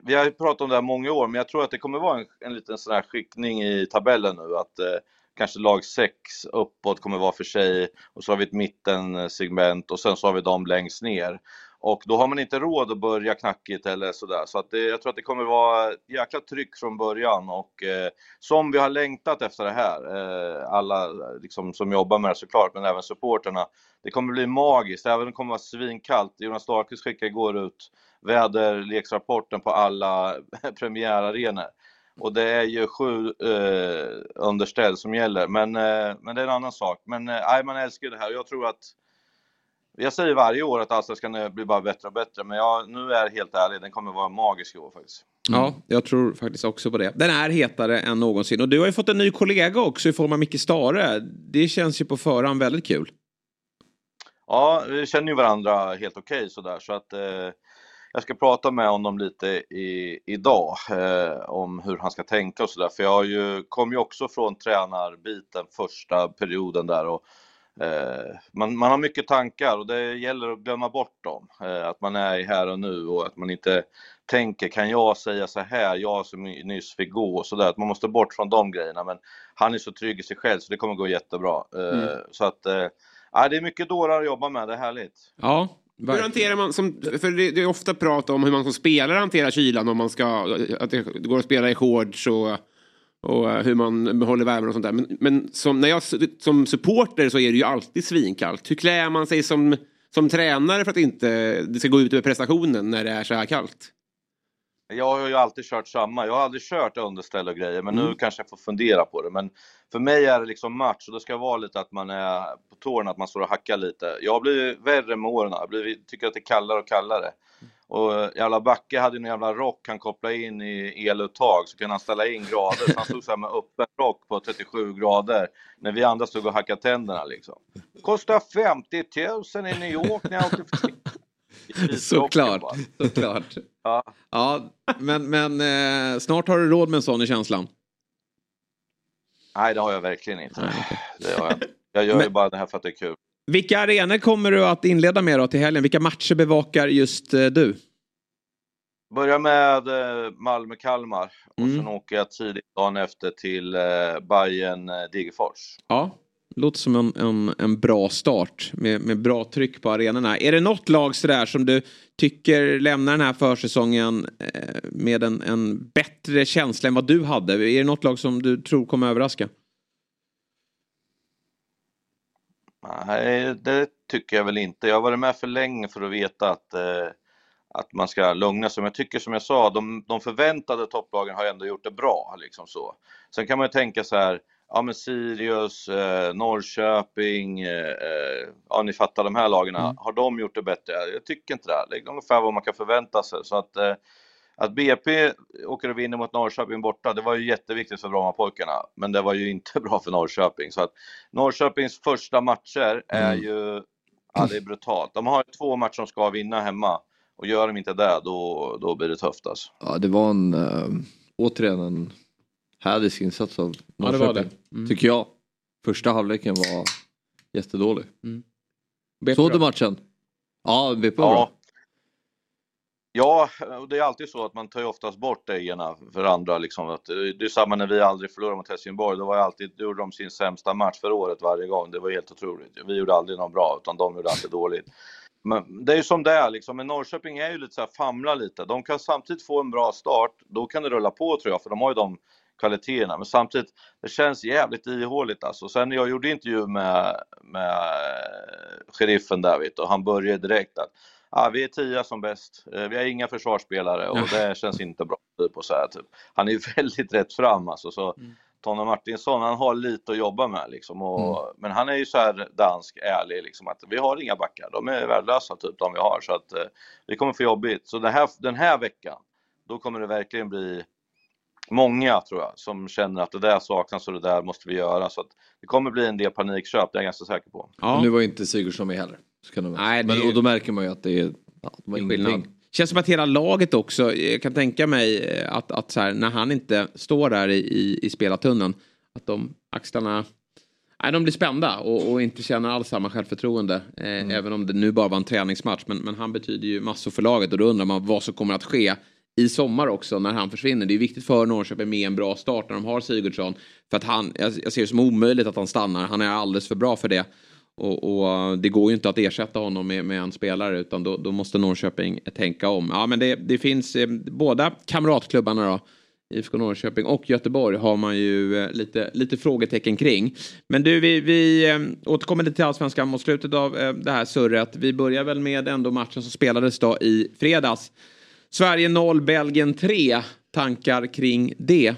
[SPEAKER 5] vi har ju pratat om det här många år, men jag tror att det kommer vara en, en liten sån här skickning i tabellen nu. Att eh, kanske lag 6 uppåt kommer vara för sig och så har vi ett mittensegment och sen så har vi dem längst ner. Och då har man inte råd att börja knackigt eller sådär. Så att det, jag tror att det kommer vara ett jäkla tryck från början och eh, som vi har längtat efter det här. Eh, alla liksom, som jobbar med det såklart, men även supporterna. Det kommer bli magiskt, även om det kommer vara svinkallt. Jonas Dahlqvist skickade igår ut väderleksrapporten på alla premiärarenor. Och det är ju sju eh, underställ som gäller, men, eh, men det är en annan sak. Men eh, man älskar det här jag tror att jag säger varje år att Allsvenskan blir bara bättre och bättre, men jag, nu är jag helt ärlig, den kommer vara magisk i år faktiskt.
[SPEAKER 1] Ja, jag tror faktiskt också på det. Den är hetare än någonsin. Och du har ju fått en ny kollega också i form av Micke Stare. Det känns ju på förhand väldigt kul.
[SPEAKER 5] Ja, vi känner ju varandra helt okej sådär, så att eh, jag ska prata med honom lite i, idag eh, om hur han ska tänka och sådär, för jag har ju, kom ju också från tränarbiten första perioden där och eh, man, man har mycket tankar och det gäller att glömma bort dem. Eh, att man är här och nu och att man inte tänker, kan jag säga så här, jag som nyss fick gå och sådär, man måste bort från de grejerna. Men han är så trygg i sig själv så det kommer gå jättebra. Eh,
[SPEAKER 3] Mm.
[SPEAKER 5] Så att, eh, det är mycket dårar att jobba med, det är härligt.
[SPEAKER 1] Ja,
[SPEAKER 3] Hur hanterar man, som, för det, det är ofta prat om hur man som spelare hanterar kylan, om man ska, att det går att spela i shorts och, och hur man håller värmen och sånt där. Men, men som, när jag som supporter så är det ju alltid svinkallt. Hur klär man sig som, som tränare för att inte det ska gå ut över prestationen när det är så här kallt?
[SPEAKER 5] Jag har ju alltid kört samma. Jag har aldrig kört underställ och grejer, men nu
[SPEAKER 3] Mm.
[SPEAKER 5] kanske jag får fundera på det. Men för mig är det liksom match och det ska vara lite att man är på tårna, att man står och hackar lite. Jag har blivit värre med åren. Jag blivit, tycker att det är kallare och kallare. Och eh, jävla Backe hade en jävla rock han kopplade in i eluttag så kunde han ställa in grader. Så han stod så här med öppen rock på 37 grader när vi andra stod och hackade tänderna liksom. Kostar 50 000 i New York när jag åkte.
[SPEAKER 1] Såklart, såklart.
[SPEAKER 5] Ja.
[SPEAKER 1] Ja, men, men eh, snart har du råd med en sån i känslan.
[SPEAKER 5] Nej, det har jag verkligen inte. Det har jag, jag gör ju bara det här för att det är kul.
[SPEAKER 1] Vilka arenor kommer du att inleda med då till helgen? Vilka matcher bevakar just eh, du?
[SPEAKER 5] Börjar med eh, Malmö-Kalmar och
[SPEAKER 1] Mm.
[SPEAKER 5] sen åker jag tidigt dagen efter till eh, Bayern eh, Degerfors.
[SPEAKER 1] Ja låter som en, en, en bra start med, med bra tryck på arenorna. Är det något lag sådär som du tycker lämnar den här försäsongen eh, med en, en bättre känsla än vad du hade? Är det något lag som du tror kommer överraska?
[SPEAKER 5] Nej, det tycker jag väl inte. Jag har varit med för länge för att veta att, eh, att man ska lugna sig. Men jag tycker som jag sa, de, de förväntade topplagen har ändå gjort det bra. Liksom så. Sen kan man ju tänka så här, ja men Sirius, eh, Norrköping, eh, eh ja ni fattar de här lagen, mm. har de gjort det bättre? Jag tycker inte det. Det är ungefär vad man kan förvänta sig. Så att, eh, att BP åker och vinner mot Norrköping borta, det var ju jätteviktigt för Brommapojkarna, men det var ju inte bra för Norrköping. Så att Norrköpings första matcher är mm. ju, ja det är brutalt. De har två matcher de ska vinna hemma och gör de inte det, då, då blir det tufft alltså.
[SPEAKER 2] Ja, det var en, äh, återigen en hädisk insats av Norrköping, ja, det var det. Mm. tycker jag. Första halvleken var jättedålig. Mm. Såg du matchen? Ja, BP var ja. bra.
[SPEAKER 5] Ja, det är alltid så att man tar ju oftast bort grejerna för andra. Liksom. Att det är samma när vi aldrig förlorade mot Helsingborg. Då var alltid, då gjorde de sin sämsta match för året varje gång. Det var helt otroligt. Vi gjorde aldrig någon bra, utan de gjorde alltid dåligt. Men det är ju som det är liksom. Men Norrköping är ju lite så här, famla lite. De kan samtidigt få en bra start. Då kan det rulla på tror jag, för de har ju de kvaliteterna. Men samtidigt, det känns jävligt ihåligt alltså. Sen jag gjorde intervju med, med sheriffen där vet, och han började direkt att ja, vi är tia som bäst. Eh, vi har inga försvarsspelare och det känns inte bra. Typ, och så här, typ. Han är väldigt rätt fram alltså. Så mm. Tony Martinsson, han har lite att jobba med liksom. Och, mm. Men han är ju så här dansk, ärlig liksom att vi har inga backar. De är värdelösa typ de vi har så att eh, vi kommer få jobbigt. Så den här, den här veckan, då kommer det verkligen bli många tror jag som känner att det där saknas och det där måste vi göra. Så att det kommer bli en del panikköp, det är jag ganska säker på.
[SPEAKER 2] Ja. Nu var inte Sigurdsson med heller. Nej, Men, och då märker man ju att det är, ja, det var
[SPEAKER 1] skillnad. Känns som att hela laget också, jag kan tänka mig eh, att, att så här, när han inte står där i, i, i spelartunneln, att de axlarna Nej, de blir spända och, och inte känner alls samma självförtroende. Eh, mm. Även om det nu bara var en träningsmatch. Men, men, han betyder ju massor för laget och då undrar man vad som kommer att ske i sommar också när han försvinner. Det är viktigt för Norrköping med en bra start när de har Sigurdsson. För att han, jag, jag ser det som omöjligt att han stannar. Han är alldeles för bra för det. Och, och, det går ju inte att ersätta honom med, med en spelare utan då, då, måste Norrköping tänka om. Ja men det, det finns eh, båda kamratklubbarna då. IFK Norrköping och Göteborg har man ju eh, lite, lite frågetecken kring. Men du, vi, vi eh, återkommer lite till allsvenskan mot slutet av eh, det här surret. Vi börjar väl med ändå matchen som spelades då i fredags. Sverige 0, Belgien 3. Tankar kring det?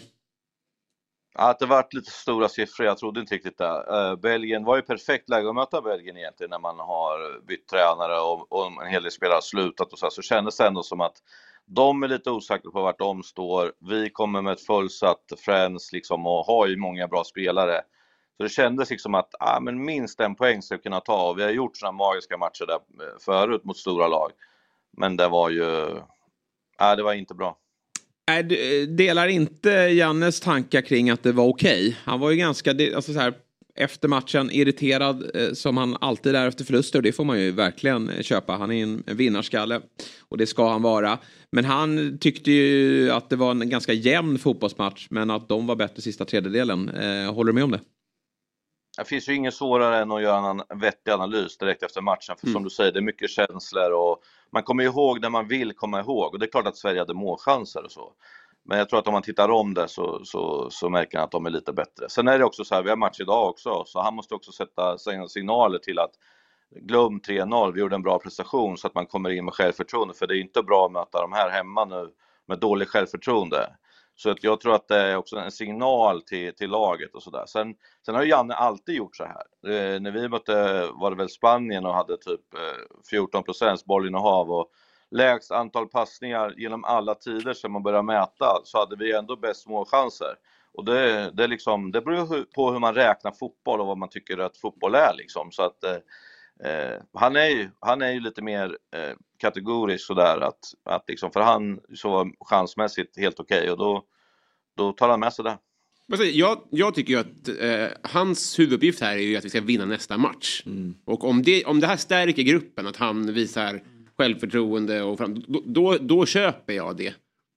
[SPEAKER 5] Att det varit lite stora siffror, jag trodde inte riktigt det. Eh, Belgien var ju perfekt läge att möta Belgien egentligen när man har bytt tränare och, och en hel del spelare har slutat och så, här, så kändes det ändå som att de är lite osäkra på vart de står. Vi kommer med ett fullsatt Friends liksom och har ju många bra spelare. Så det kändes liksom att ah, men minst en poäng ska vi kunna ta och vi har gjort sådana magiska matcher där eh, förut mot stora lag. Men det var ju, ah, det var inte bra.
[SPEAKER 1] Nej, delar inte Jannes tankar kring att det var okej. Okay. Han var ju ganska, alltså så här, efter matchen irriterad eh, som han alltid är efter förluster och det får man ju verkligen köpa. Han är en vinnarskalle och det ska han vara. Men han tyckte ju att det var en ganska jämn fotbollsmatch men att de var bättre sista tredjedelen. Eh, håller du med om det?
[SPEAKER 5] Det finns ju inget svårare än att göra en vettig analys direkt efter matchen. För mm. som du säger, det är mycket känslor och man kommer ihåg när man vill komma ihåg. Och det är klart att Sverige hade målchanser och så. Men jag tror att om man tittar om det så, så, så märker han att de är lite bättre. Sen är det också så här, vi har match idag också, så han måste också sätta signaler till att glöm 3-0, vi gjorde en bra prestation så att man kommer in med självförtroende. För det är inte bra att möta de här hemma nu med dåligt självförtroende. Så att jag tror att det är också en signal till, till laget och sådär. Sen, sen har ju Janne alltid gjort så här. Eh, när vi mötte, var det väl Spanien och hade typ eh, 14 procents bollinnehav och lägst antal passningar genom alla tider sedan man började mäta så hade vi ändå bäst målchanser. Och det, det, liksom, det beror på hur man räknar fotboll och vad man tycker att fotboll är liksom. Så att, eh, eh han, är ju, han är ju lite mer eh, kategorisk sådär att, att liksom, för han så var chansmässigt helt okej okay, och då, då tar han med sig det.
[SPEAKER 3] Jag, jag tycker ju att eh, hans huvuduppgift här är ju att vi ska vinna nästa match. Mm. Och om det, om det här stärker gruppen, att han visar självförtroende och fram, då, då, då, köper jag det.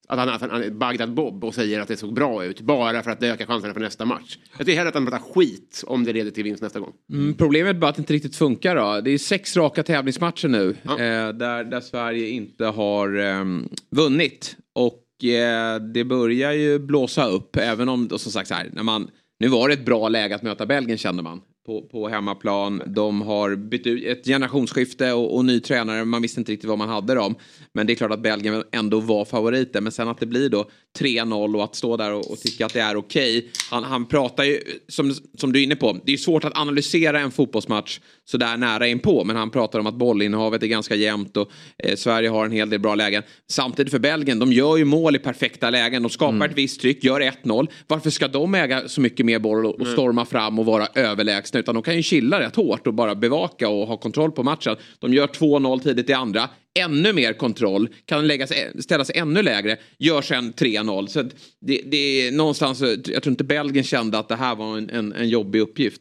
[SPEAKER 3] Att han, att han Bagdad Bob och säger att det såg bra ut bara för att det ökar chanserna för nästa match. Jag tycker hellre att han pratar skit om det leder till vinst nästa gång.
[SPEAKER 1] Mm, problemet är bara att det inte riktigt funkar då. Det är sex raka tävlingsmatcher nu ja. eh, där, där Sverige inte har eh, vunnit. Och eh, det börjar ju blåsa upp även om, som sagt så här, när man nu var det ett bra läge att möta Belgien kände man på, på hemmaplan. De har bytt ut ett generationsskifte och, och ny tränare. Man visste inte riktigt vad man hade dem. Men det är klart att Belgien ändå var favoriter. Men sen att det blir då 3-0 och att stå där och, och tycka att det är okej. Okay. Han, han pratar ju, som, som du är inne på, det är svårt att analysera en fotbollsmatch sådär nära inpå. Men han pratar om att bollinnehavet är ganska jämnt och eh, Sverige har en hel del bra lägen. Samtidigt för Belgien, de gör ju mål i perfekta lägen. De skapar mm. ett visst tryck, gör 1-0. Varför ska de äga så mycket mer boll och, och storma fram och vara överlägsna? Utan de kan ju chilla rätt hårt och bara bevaka och ha kontroll på matchen. De gör 2-0 tidigt i andra ännu mer kontroll, kan läggas, ställa sig ännu lägre, gör sen 3-0. Så det, det är någonstans, jag tror inte Belgien kände att det här var en, en, en jobbig uppgift.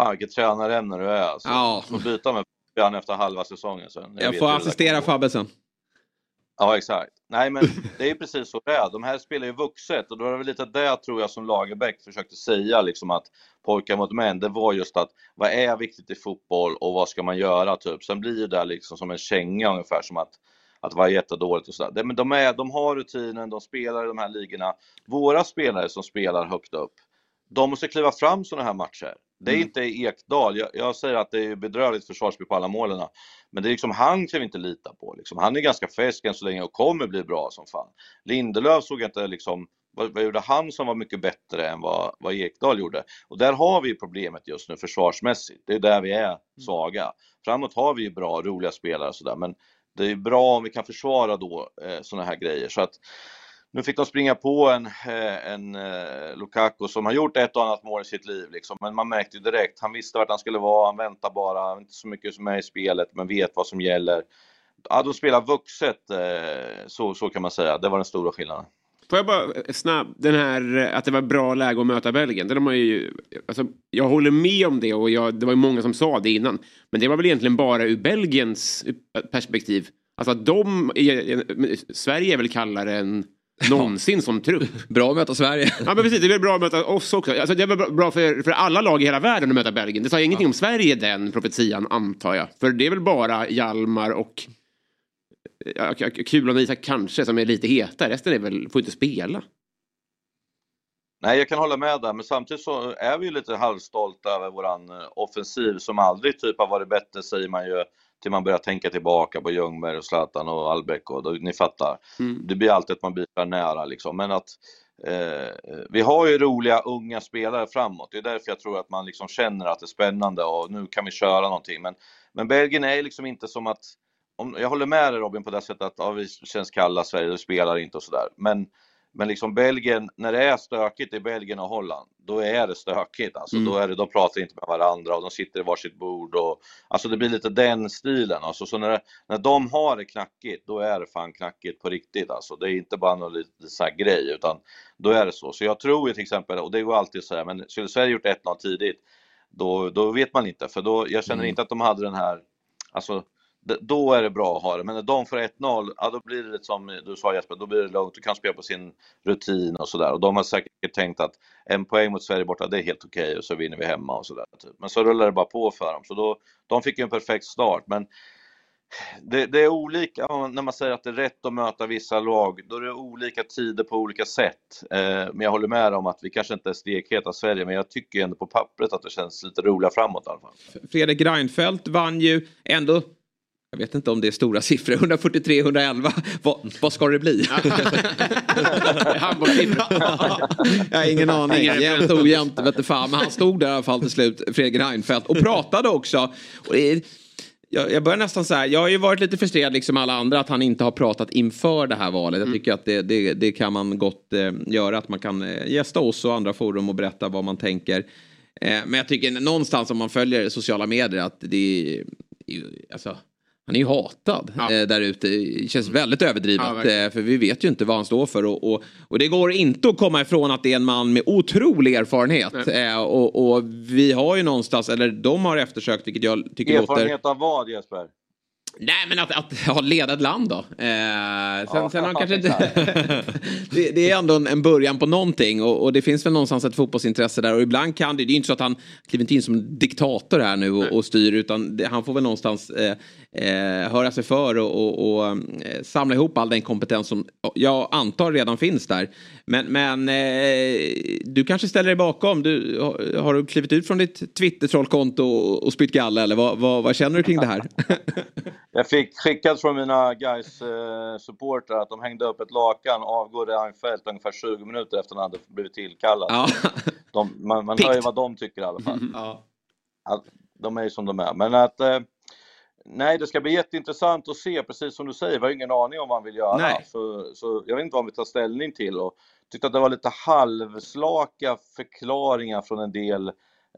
[SPEAKER 5] Fan vilket tränarämne du är alltså. Ja. Får byta med Fabian efter halva säsongen sen.
[SPEAKER 1] Jag, jag får assistera Fabbe sen.
[SPEAKER 5] Ja exakt. Nej men det är precis så det är. De här spelar ju vuxet och då är det väl lite det tror jag som Lagerbäck försökte säga liksom att pojkar mot män, det var just att vad är viktigt i fotboll och vad ska man göra typ. Sen blir det liksom som en känga ungefär som att att vara jättedåligt och sådär. Men de, är, de har rutinen, de spelar i de här ligorna. Våra spelare som spelar högt upp, de måste kliva fram sådana här matcher. Det är mm. inte Ekdal. Jag, jag, säger att det är bedrövligt försvarsspel på alla målen. Men det är liksom, han kan vi inte lita på. Liksom. Han är ganska färsk än så länge och kommer bli bra som fan. Lindelöf såg jag inte liksom, vad, vad gjorde han som var mycket bättre än vad, vad Ekdal gjorde? Och där har vi problemet just nu försvarsmässigt. Det är där vi är mm. svaga. Framåt har vi ju bra, roliga spelare och sådär, men det är bra om vi kan försvara då eh, sådana här grejer. Så att nu fick de springa på en, eh, en, eh, Lukaku som har gjort ett och annat mål i sitt liv, liksom. men man märkte ju direkt, han visste vart han skulle vara, han väntar bara, inte så mycket som är i spelet, men vet vad som gäller. Ja, de spelar vuxet, eh, så, så kan man säga, det var den stora skillnaden.
[SPEAKER 3] Får jag bara snabbt, den här att det var bra läge att möta Belgien. Det de ju, alltså, jag håller med om det och jag, det var ju många som sa det innan. Men det var väl egentligen bara ur Belgiens perspektiv. Alltså att de, Sverige är väl kallare än någonsin som trupp.
[SPEAKER 1] Bra att möta Sverige.
[SPEAKER 3] ja men precis, det är väl bra att möta oss också. Alltså, det är väl bra för, för alla lag i hela världen att möta Belgien. Det sa ingenting ja. om Sverige den profetian antar jag. För det är väl bara Hjalmar och ja, Kulan och Isak kanske som är lite heta. Resten är väl, får inte spela.
[SPEAKER 5] Nej, jag kan hålla med där, men samtidigt så är vi ju lite halvstolta över våran eh, offensiv som aldrig typ har varit bättre säger man ju till man börjar tänka tillbaka på Ljungberg och Zlatan och Albeck och då, ni fattar. Mm. Det blir alltid att man blir nära liksom, men att eh, vi har ju roliga unga spelare framåt. Det är därför jag tror att man liksom känner att det är spännande och nu kan vi köra någonting. Men, men Belgien är liksom inte som att, om, jag håller med dig Robin på det sättet att ja, vi känns kalla, Sverige spelar inte och sådär. Men men liksom Belgien, när det är stökigt i Belgien och Holland, då är det stökigt. Alltså, mm. då är det, de pratar inte med varandra och de sitter i varsitt bord. Och, alltså det blir lite den stilen. Alltså, så när, när de har det knackigt, då är det fan knackigt på riktigt. Alltså, det är inte bara någon liten så här grej, utan då är det så. Så jag tror ju till exempel, och det går alltid att säga, men skulle Sverige gjort 1-0 tidigt, då, då vet man inte. För då, jag känner mm. inte att de hade den här, alltså då är det bra att ha det. Men när de får 1-0, ja då blir det som du sa Jesper, då blir det lugnt. Du kan spela på sin rutin och sådär. Och de har säkert tänkt att en poäng mot Sverige borta, det är helt okej okay, och så vinner vi hemma och sådär. Typ. Men så rullar det bara på för dem. Så då, de fick ju en perfekt start. Men det, det, är olika, när man säger att det är rätt att möta vissa lag, då är det olika tider på olika sätt. Eh, men jag håller med om att vi kanske inte är stekheta Sverige, men jag tycker ändå på pappret att det känns lite roligare framåt i alla fall.
[SPEAKER 1] Fredrik Reinfeldt vann ju ändå jag vet inte om det är stora siffror, 143, 111. Vad, vad ska det bli? jag har ingen aning. Jämnt ojämnt, vet fan. Men han stod där i alla fall till slut, Fredrik Reinfeldt, och pratade också. Och är, jag, jag börjar nästan så här, jag har ju varit lite frustrerad liksom alla andra att han inte har pratat inför det här valet. Jag mm. tycker att det, det, det kan man gott eh, göra, att man kan eh, gästa oss och andra forum och berätta vad man tänker. Eh, men jag tycker någonstans om man följer sociala medier att det är, alltså, han är ju hatad ja. eh, där ute. Det känns väldigt överdrivet. Ja, eh, för vi vet ju inte vad han står för. Och, och, och, det går inte att komma ifrån att det är en man med otrolig erfarenhet. Eh, och, och, vi har ju någonstans, eller de har eftersökt, vilket jag tycker
[SPEAKER 5] erfarenhet
[SPEAKER 1] låter...
[SPEAKER 5] Erfarenhet av vad Jesper?
[SPEAKER 1] Nej men att, att ha ledat land då. Eh, sen, ja, sen har kanske inte... det, det, är ändå en, en, början på någonting och, och, det finns väl någonstans ett fotbollsintresse där och ibland kan det, det är inte så att han kliver inte in som diktator här nu och, och styr utan det, han får väl någonstans eh, eh, höra sig för och, och, och eh, samla ihop all den kompetens som jag antar redan finns där. Men, men eh, du kanske ställer dig bakom, du, har, du klivit ut från ditt Twitter-trollkonto och, och spytt galle eller vad, vad, vad känner du kring det här?
[SPEAKER 5] Jag fick skickat från mina guys eh, supportrar att de hängde upp ett lakan avgår Reinfeldt ungefär 20 minuter efter han hade blivit tillkallad. Ja. De, man man hör ju vad de tycker i alla fall. Ja. Att, de är ju som de är. Men att eh, Nej, det ska bli jätteintressant att se, precis som du säger, vi har ingen aning om vad han vill göra. Nej. Så, så jag vet inte vad han vill ta ställning till. Och tyckte att det var lite halvslaka förklaringar från en del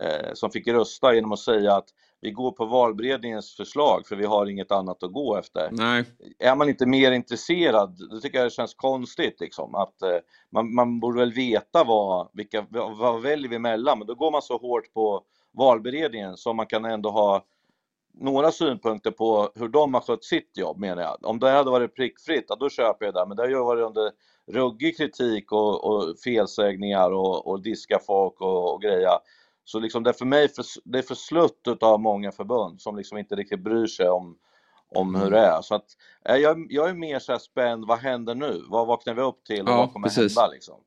[SPEAKER 5] eh, som fick rösta genom att säga att vi går på valberedningens förslag för vi har inget annat att gå efter.
[SPEAKER 1] Nej.
[SPEAKER 5] Är man inte mer intresserad, då tycker jag det känns konstigt liksom. Att, eh, man, man borde väl veta vad, vilka, vad, vad väljer vi emellan, men då går man så hårt på valberedningen så man kan ändå ha några synpunkter på hur de har skött sitt jobb menar jag. Om det hade varit prickfritt, då köper jag det. Men det har ju varit under ruggig kritik och, och felsägningar och, och diska folk och, och grejer. Så liksom det är för mig för, det är för slutt av många förbund som liksom inte riktigt bryr sig om, om hur det är. Så att, eh, jag, jag är mer så spänd, vad händer nu? Vad vaknar vi upp till och ja, vad kommer precis. hända? Liksom?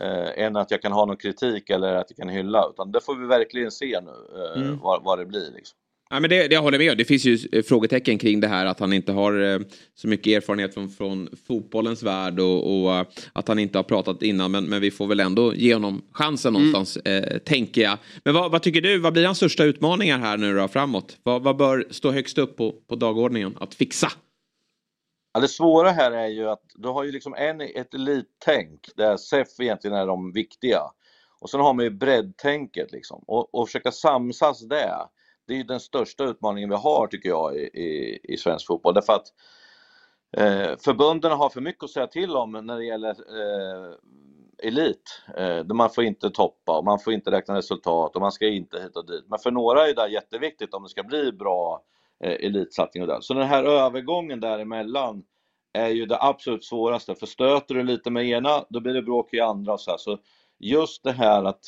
[SPEAKER 5] Eh, än att jag kan ha någon kritik eller att jag kan hylla, utan det får vi verkligen se nu eh, mm. vad, vad det blir. Liksom.
[SPEAKER 1] Ja, men det, det jag håller med Det finns ju eh, frågetecken kring det här att han inte har eh, så mycket erfarenhet från, från fotbollens värld och, och, eh, att han inte har pratat innan. Men, men vi får väl ändå ge honom chansen mm. någonstans, eh, tänker jag. Men vad, vad, tycker du, vad blir hans största utmaningar här nu då framåt? Vad, vad bör stå högst upp på, på dagordningen att fixa?
[SPEAKER 5] Ja, det svåra här är ju att du har ju liksom en, ett elittänk där SEF egentligen är de viktiga. Och sen har man ju breddtänket liksom och, och försöka samsas där det är den största utmaningen vi har tycker jag i, i, i svensk fotboll. Därför att eh, förbunden har för mycket att säga till om när det gäller eh, elit. Eh, man får inte toppa och man får inte räkna resultat och man ska inte hit och dit. Men för några är det jätteviktigt om det ska bli bra eh, elitsatsning och där. Så den här övergången däremellan är ju det absolut svåraste. För stöter du lite med ena, då blir det bråk i andra och så här. Så just det här att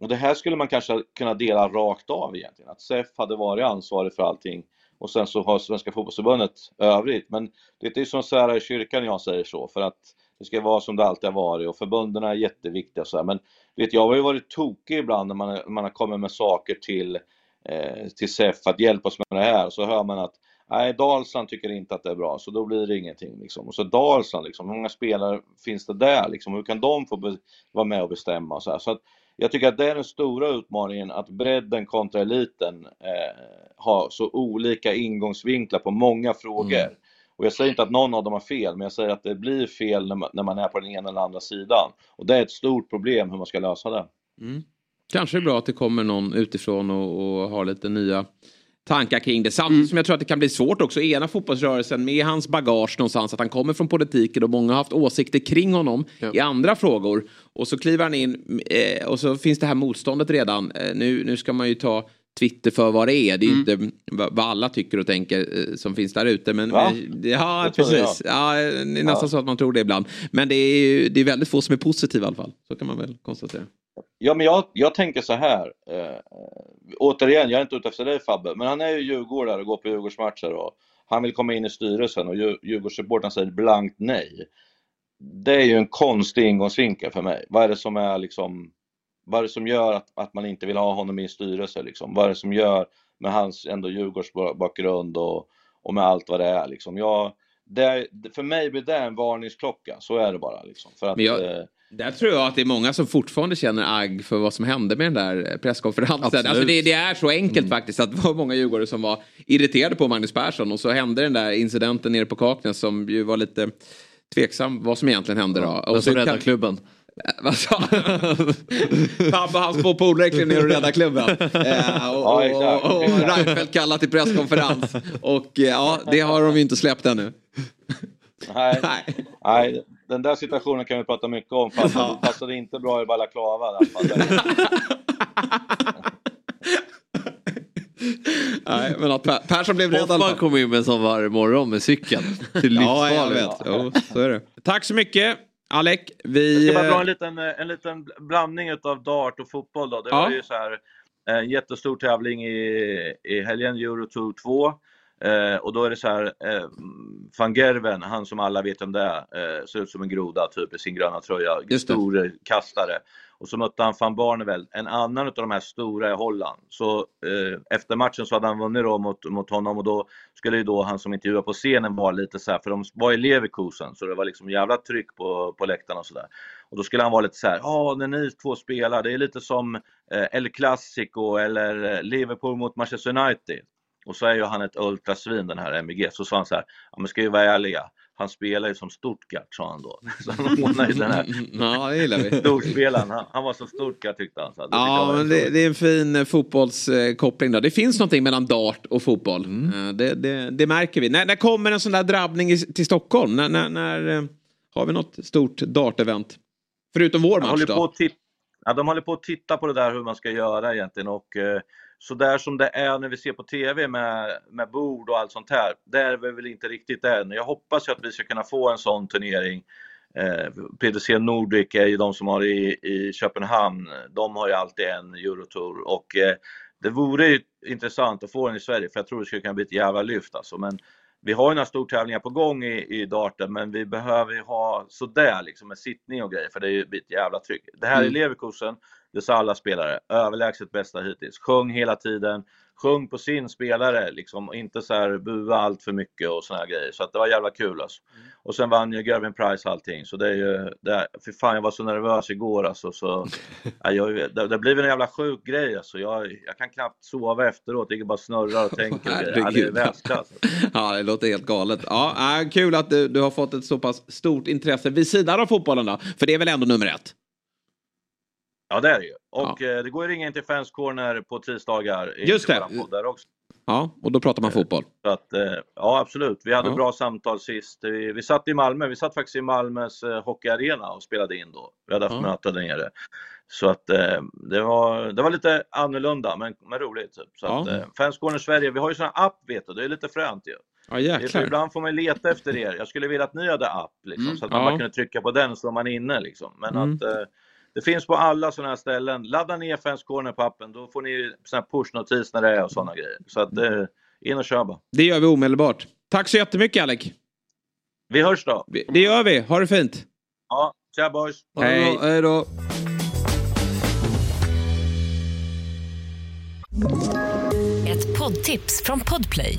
[SPEAKER 5] och det här skulle man kanske kunna dela rakt av egentligen, att SEF hade varit ansvarig för allting och sen så har Svenska fotbollsförbundet övrigt. Men det är som sära i kyrkan jag säger så, för att det ska vara som det alltid har varit och förbunden är jätteviktiga så här. Men vet, jag har ju varit tokig ibland när man, man har kommit med saker till, eh, till SEF att hjälpa oss med det här och så hör man att Nej, Dalsland tycker inte att det är bra, så då blir det ingenting. Liksom. Och så Dalsland, liksom, hur många spelare finns det där? Liksom? Hur kan de få vara med och bestämma? Så, här? så att jag tycker att det är den stora utmaningen att bredden kontra eliten eh, har så olika ingångsvinklar på många frågor. Mm. Och jag säger inte att någon av dem har fel, men jag säger att det blir fel när man, när man är på den ena eller andra sidan. Och det är ett stort problem hur man ska lösa det.
[SPEAKER 1] Mm. Kanske är bra att det kommer någon utifrån och, och har lite nya tankar kring det. Samtidigt mm. som jag tror att det kan bli svårt också ena fotbollsrörelsen med hans bagage någonstans. Att han kommer från politiken och många har haft åsikter kring honom ja. i andra frågor. Och så kliver han in eh, och så finns det här motståndet redan. Eh, nu, nu ska man ju ta Twitter för vad det är. Det är mm. inte vad alla tycker och tänker eh, som finns där ute. Men,
[SPEAKER 5] Va?
[SPEAKER 1] ja, precis. Ja, det är nästan ja. så att man tror det ibland. Men det är, det är väldigt få som är positiva i alla fall. Så kan man väl konstatera.
[SPEAKER 5] Ja, men jag, jag tänker så här. Eh, återigen, jag är inte ute efter dig Fabbe, men han är ju djurgårdare och går på Djurgårdsmatcher och han vill komma in i styrelsen och Djurgårdssupportrarna säger blankt nej. Det är ju en konstig ingångsvinkel för mig. Vad är det som är liksom, vad är det som gör att, att man inte vill ha honom i en styrelse liksom? Vad är det som gör med hans ändå Djurgårdsbakgrund och, och med allt vad det är liksom? Jag, det, för mig blir det en varningsklocka, så är det bara liksom. För att,
[SPEAKER 1] jag, eh, där tror jag att det är många som fortfarande känner agg för vad som hände med den där presskonferensen. Alltså det, det, är så enkelt mm. faktiskt att det var många djurgårdare som var irriterade på Magnus Persson och så hände den där incidenten nere på Kaknäs som ju var lite tveksam vad som egentligen hände då.
[SPEAKER 2] Ja, och så räddade klubben.
[SPEAKER 1] Vad sa Fabbe och hans två polare klev ner och räddade klubben. Eh, och, och, och, och Reinfeldt kallade till presskonferens. Och eh, ja, det har de ju inte släppt ännu.
[SPEAKER 5] Nej, nej. Den där situationen kan vi prata mycket om. Fast det passade inte bra i balaklava.
[SPEAKER 1] Nej, Men att per Persson blev rädd.
[SPEAKER 2] Hoffman kom in med en sån varje morgon med cykeln. Till
[SPEAKER 1] ja, jag vet. Jo, så är det. Tack så mycket. Alec, vi...
[SPEAKER 5] Jag ska bara dra
[SPEAKER 1] eh,
[SPEAKER 5] en liten, en liten blandning av dart och fotboll då. Det
[SPEAKER 1] Ja.
[SPEAKER 5] var ju så här en jättestor tävling i, i helgen, Eurotour 2. Eh, och då är det så här, eh, van Gerven, han som alla vet om det är, eh, ser ut som en groda typ i sin gröna tröja, stor eh, kastare. Och så mötte han van Barneveld, en annan av de här stora i Holland. Så eh, efter matchen så hade han vunnit då mot, mot honom och då skulle ju då han som intervjuade på scenen vara lite så här, för de var i Leverkusen så det var liksom jävla tryck på, på läktarna och sådär. Och då skulle han vara lite så här, ja när ni två spelar, det är lite som eh, El Clasico eller eh, Liverpool mot Manchester United. Och så är ju han ett ultrasvin den här MVG. Så sa han så här, ja men ska vi vara ärliga, han spelar ju som Stuttgart sa han då. Så han hånade ju den här
[SPEAKER 1] Ja, det gillar vi.
[SPEAKER 5] storspelaren. Han, han var som Stuttgart tyckte han. Så det
[SPEAKER 1] Ja, men det, det är en fin eh, fotbollskoppling då. Det finns någonting mellan dart och fotboll. Eh, Det, det, det märker vi. När, när kommer en sån där drabbning i, till Stockholm? När, när, när eh, har vi något stort dart-event? Förutom vår
[SPEAKER 5] De
[SPEAKER 1] match
[SPEAKER 5] håller, på
[SPEAKER 1] då?
[SPEAKER 5] att titta, ja, de håller på att titta på det där hur man ska göra egentligen och eh, så där som det är när vi ser på TV med, med bord och allt sånt här, där är vi väl inte riktigt än. Jag hoppas ju att vi ska kunna få en sån turnering. Eh, PDC Nordic är ju de som har i, i Köpenhamn, de har ju alltid en Eurotour och eh, det vore ju intressant att få den i Sverige för jag tror det skulle kunna bli ett jävla lyft alltså. Men vi har ju några stortävlingar på gång i, i darten men vi behöver ju ha sådär liksom med sittning och grejer för det är ju ett jävla tryck. Det här är
[SPEAKER 1] Mm.
[SPEAKER 5] Leverkusen, det sa alla spelare, överlägset bästa hittills. Sjöng hela tiden, sjöng på sin spelare liksom, inte så här bua allt för mycket och såna här grejer. Så att det var jävla kul alltså. Och sen vann ju Gervin Price allting så det är ju, det är, för fan jag var så nervös igår alltså så, ja, jag, det, det blir en jävla sjuk grej alltså. Jag, jag kan knappt sova efteråt, jag bara snurrar och tänker. och grejer. ja, det är
[SPEAKER 1] Herregud.
[SPEAKER 5] världsklass.
[SPEAKER 1] Ja, det låter helt galet. Ja, äh, kul att du, du har fått ett så pass stort intresse vid sidan av fotbollen då. För det är väl ändå nummer ett?
[SPEAKER 5] Ja det är det ju. Och eh, det går ju ringa in till Fans Corner på tisdagar
[SPEAKER 1] Just det.
[SPEAKER 5] där också.
[SPEAKER 1] Ja, och då pratar man fotboll.
[SPEAKER 5] Så att, eh, ja absolut, vi hade
[SPEAKER 1] Ja.
[SPEAKER 5] bra samtal sist. Vi, vi satt i Malmö, vi satt faktiskt i Malmös eh, hockeyarena och spelade in då. Vi hade haft
[SPEAKER 1] Ja.
[SPEAKER 5] möte där nere. Så att eh, det, var, det var lite annorlunda men, men roligt. Typ. Så
[SPEAKER 1] Ja.
[SPEAKER 5] att, eh, Fans Corner Sverige, vi har ju sån app vet du, det är lite fränt ju.
[SPEAKER 1] Ja,
[SPEAKER 5] Det är för
[SPEAKER 1] jäklar.
[SPEAKER 5] ibland får man leta efter er. Jag skulle vilja att ni hade app liksom,
[SPEAKER 1] Mm,
[SPEAKER 5] så att man
[SPEAKER 1] ja.
[SPEAKER 5] bara kunde trycka på den så är man inne liksom. Men
[SPEAKER 1] Mm.
[SPEAKER 5] att eh, det finns på alla sådana här ställen. Ladda ner Fans Corner på appen, då får ni push-notis när det är och sådana grejer. Så att eh, in och kör bara.
[SPEAKER 1] Det gör vi omedelbart. Tack så jättemycket Alec.
[SPEAKER 5] Vi hörs då.
[SPEAKER 1] Det gör vi. Ha det fint.
[SPEAKER 5] Ja, tja boys.
[SPEAKER 1] Hej.
[SPEAKER 2] Hej då.
[SPEAKER 6] Ett poddtips från Podplay.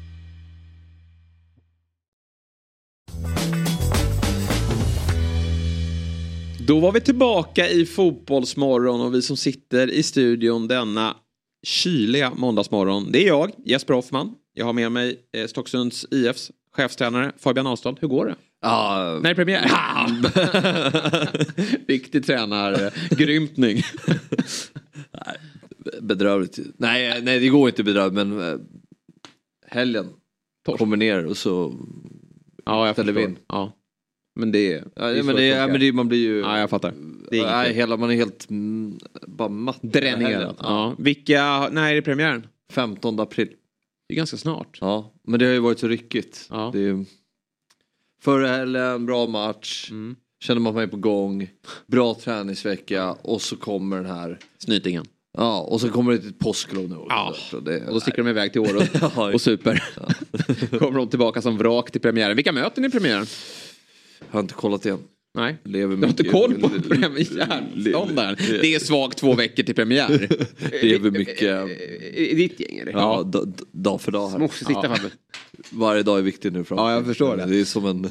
[SPEAKER 1] Då var vi tillbaka i Fotbollsmorgon och vi som sitter i studion denna kyliga måndagsmorgon. Det är jag, Jesper Hoffman. Jag har med mig eh, Stocksunds IFs chefstränare Fabian Ahlstad. Hur går det?
[SPEAKER 2] Ja,
[SPEAKER 1] När är premiär? Riktig tränargrymtning.
[SPEAKER 2] bedrövligt. Nej, nej, det går inte bedrövligt men eh, helgen kommer ner och så
[SPEAKER 1] ja, jag
[SPEAKER 2] ställer vi in.
[SPEAKER 1] Ja. Men det,
[SPEAKER 2] Ja,
[SPEAKER 1] det är
[SPEAKER 2] men, det, ja, men det, man blir ju...
[SPEAKER 1] Ja, jag fattar. Det är
[SPEAKER 2] nej, hela, man är helt mm, bara matt.
[SPEAKER 1] Dränerad. Ja. Vilka, när är det premiären?
[SPEAKER 2] 15 april.
[SPEAKER 1] Det är ganska snart.
[SPEAKER 2] Ja, men det har ju varit så ryckigt.
[SPEAKER 1] Ja.
[SPEAKER 2] Det är. Förra helgen, bra match.
[SPEAKER 1] Mm.
[SPEAKER 2] Känner man mig på gång. Bra träningsvecka och så kommer den här.
[SPEAKER 1] Snytingen.
[SPEAKER 2] Ja, och så kommer det ett påsklov nu.
[SPEAKER 1] Ja,
[SPEAKER 2] Så det,
[SPEAKER 1] Och då sticker de iväg till Åre och,
[SPEAKER 2] Ja.
[SPEAKER 1] och super. Kommer de tillbaka som vrak till premiären. Vilka möter ni i premiären?
[SPEAKER 2] Jag har inte kollat igen.
[SPEAKER 1] Nej.
[SPEAKER 2] Lever
[SPEAKER 1] Du har inte koll på premiärståndaren. Det är svagt två veckor till premiär.
[SPEAKER 2] Lever mycket...
[SPEAKER 3] I ditt gäng eller?
[SPEAKER 2] Ja, d- d- dag för dag här.
[SPEAKER 3] Måste sitta
[SPEAKER 2] ja. Varje dag är viktig nu framåt.
[SPEAKER 1] Ja, jag förstår det.
[SPEAKER 2] Det är som en...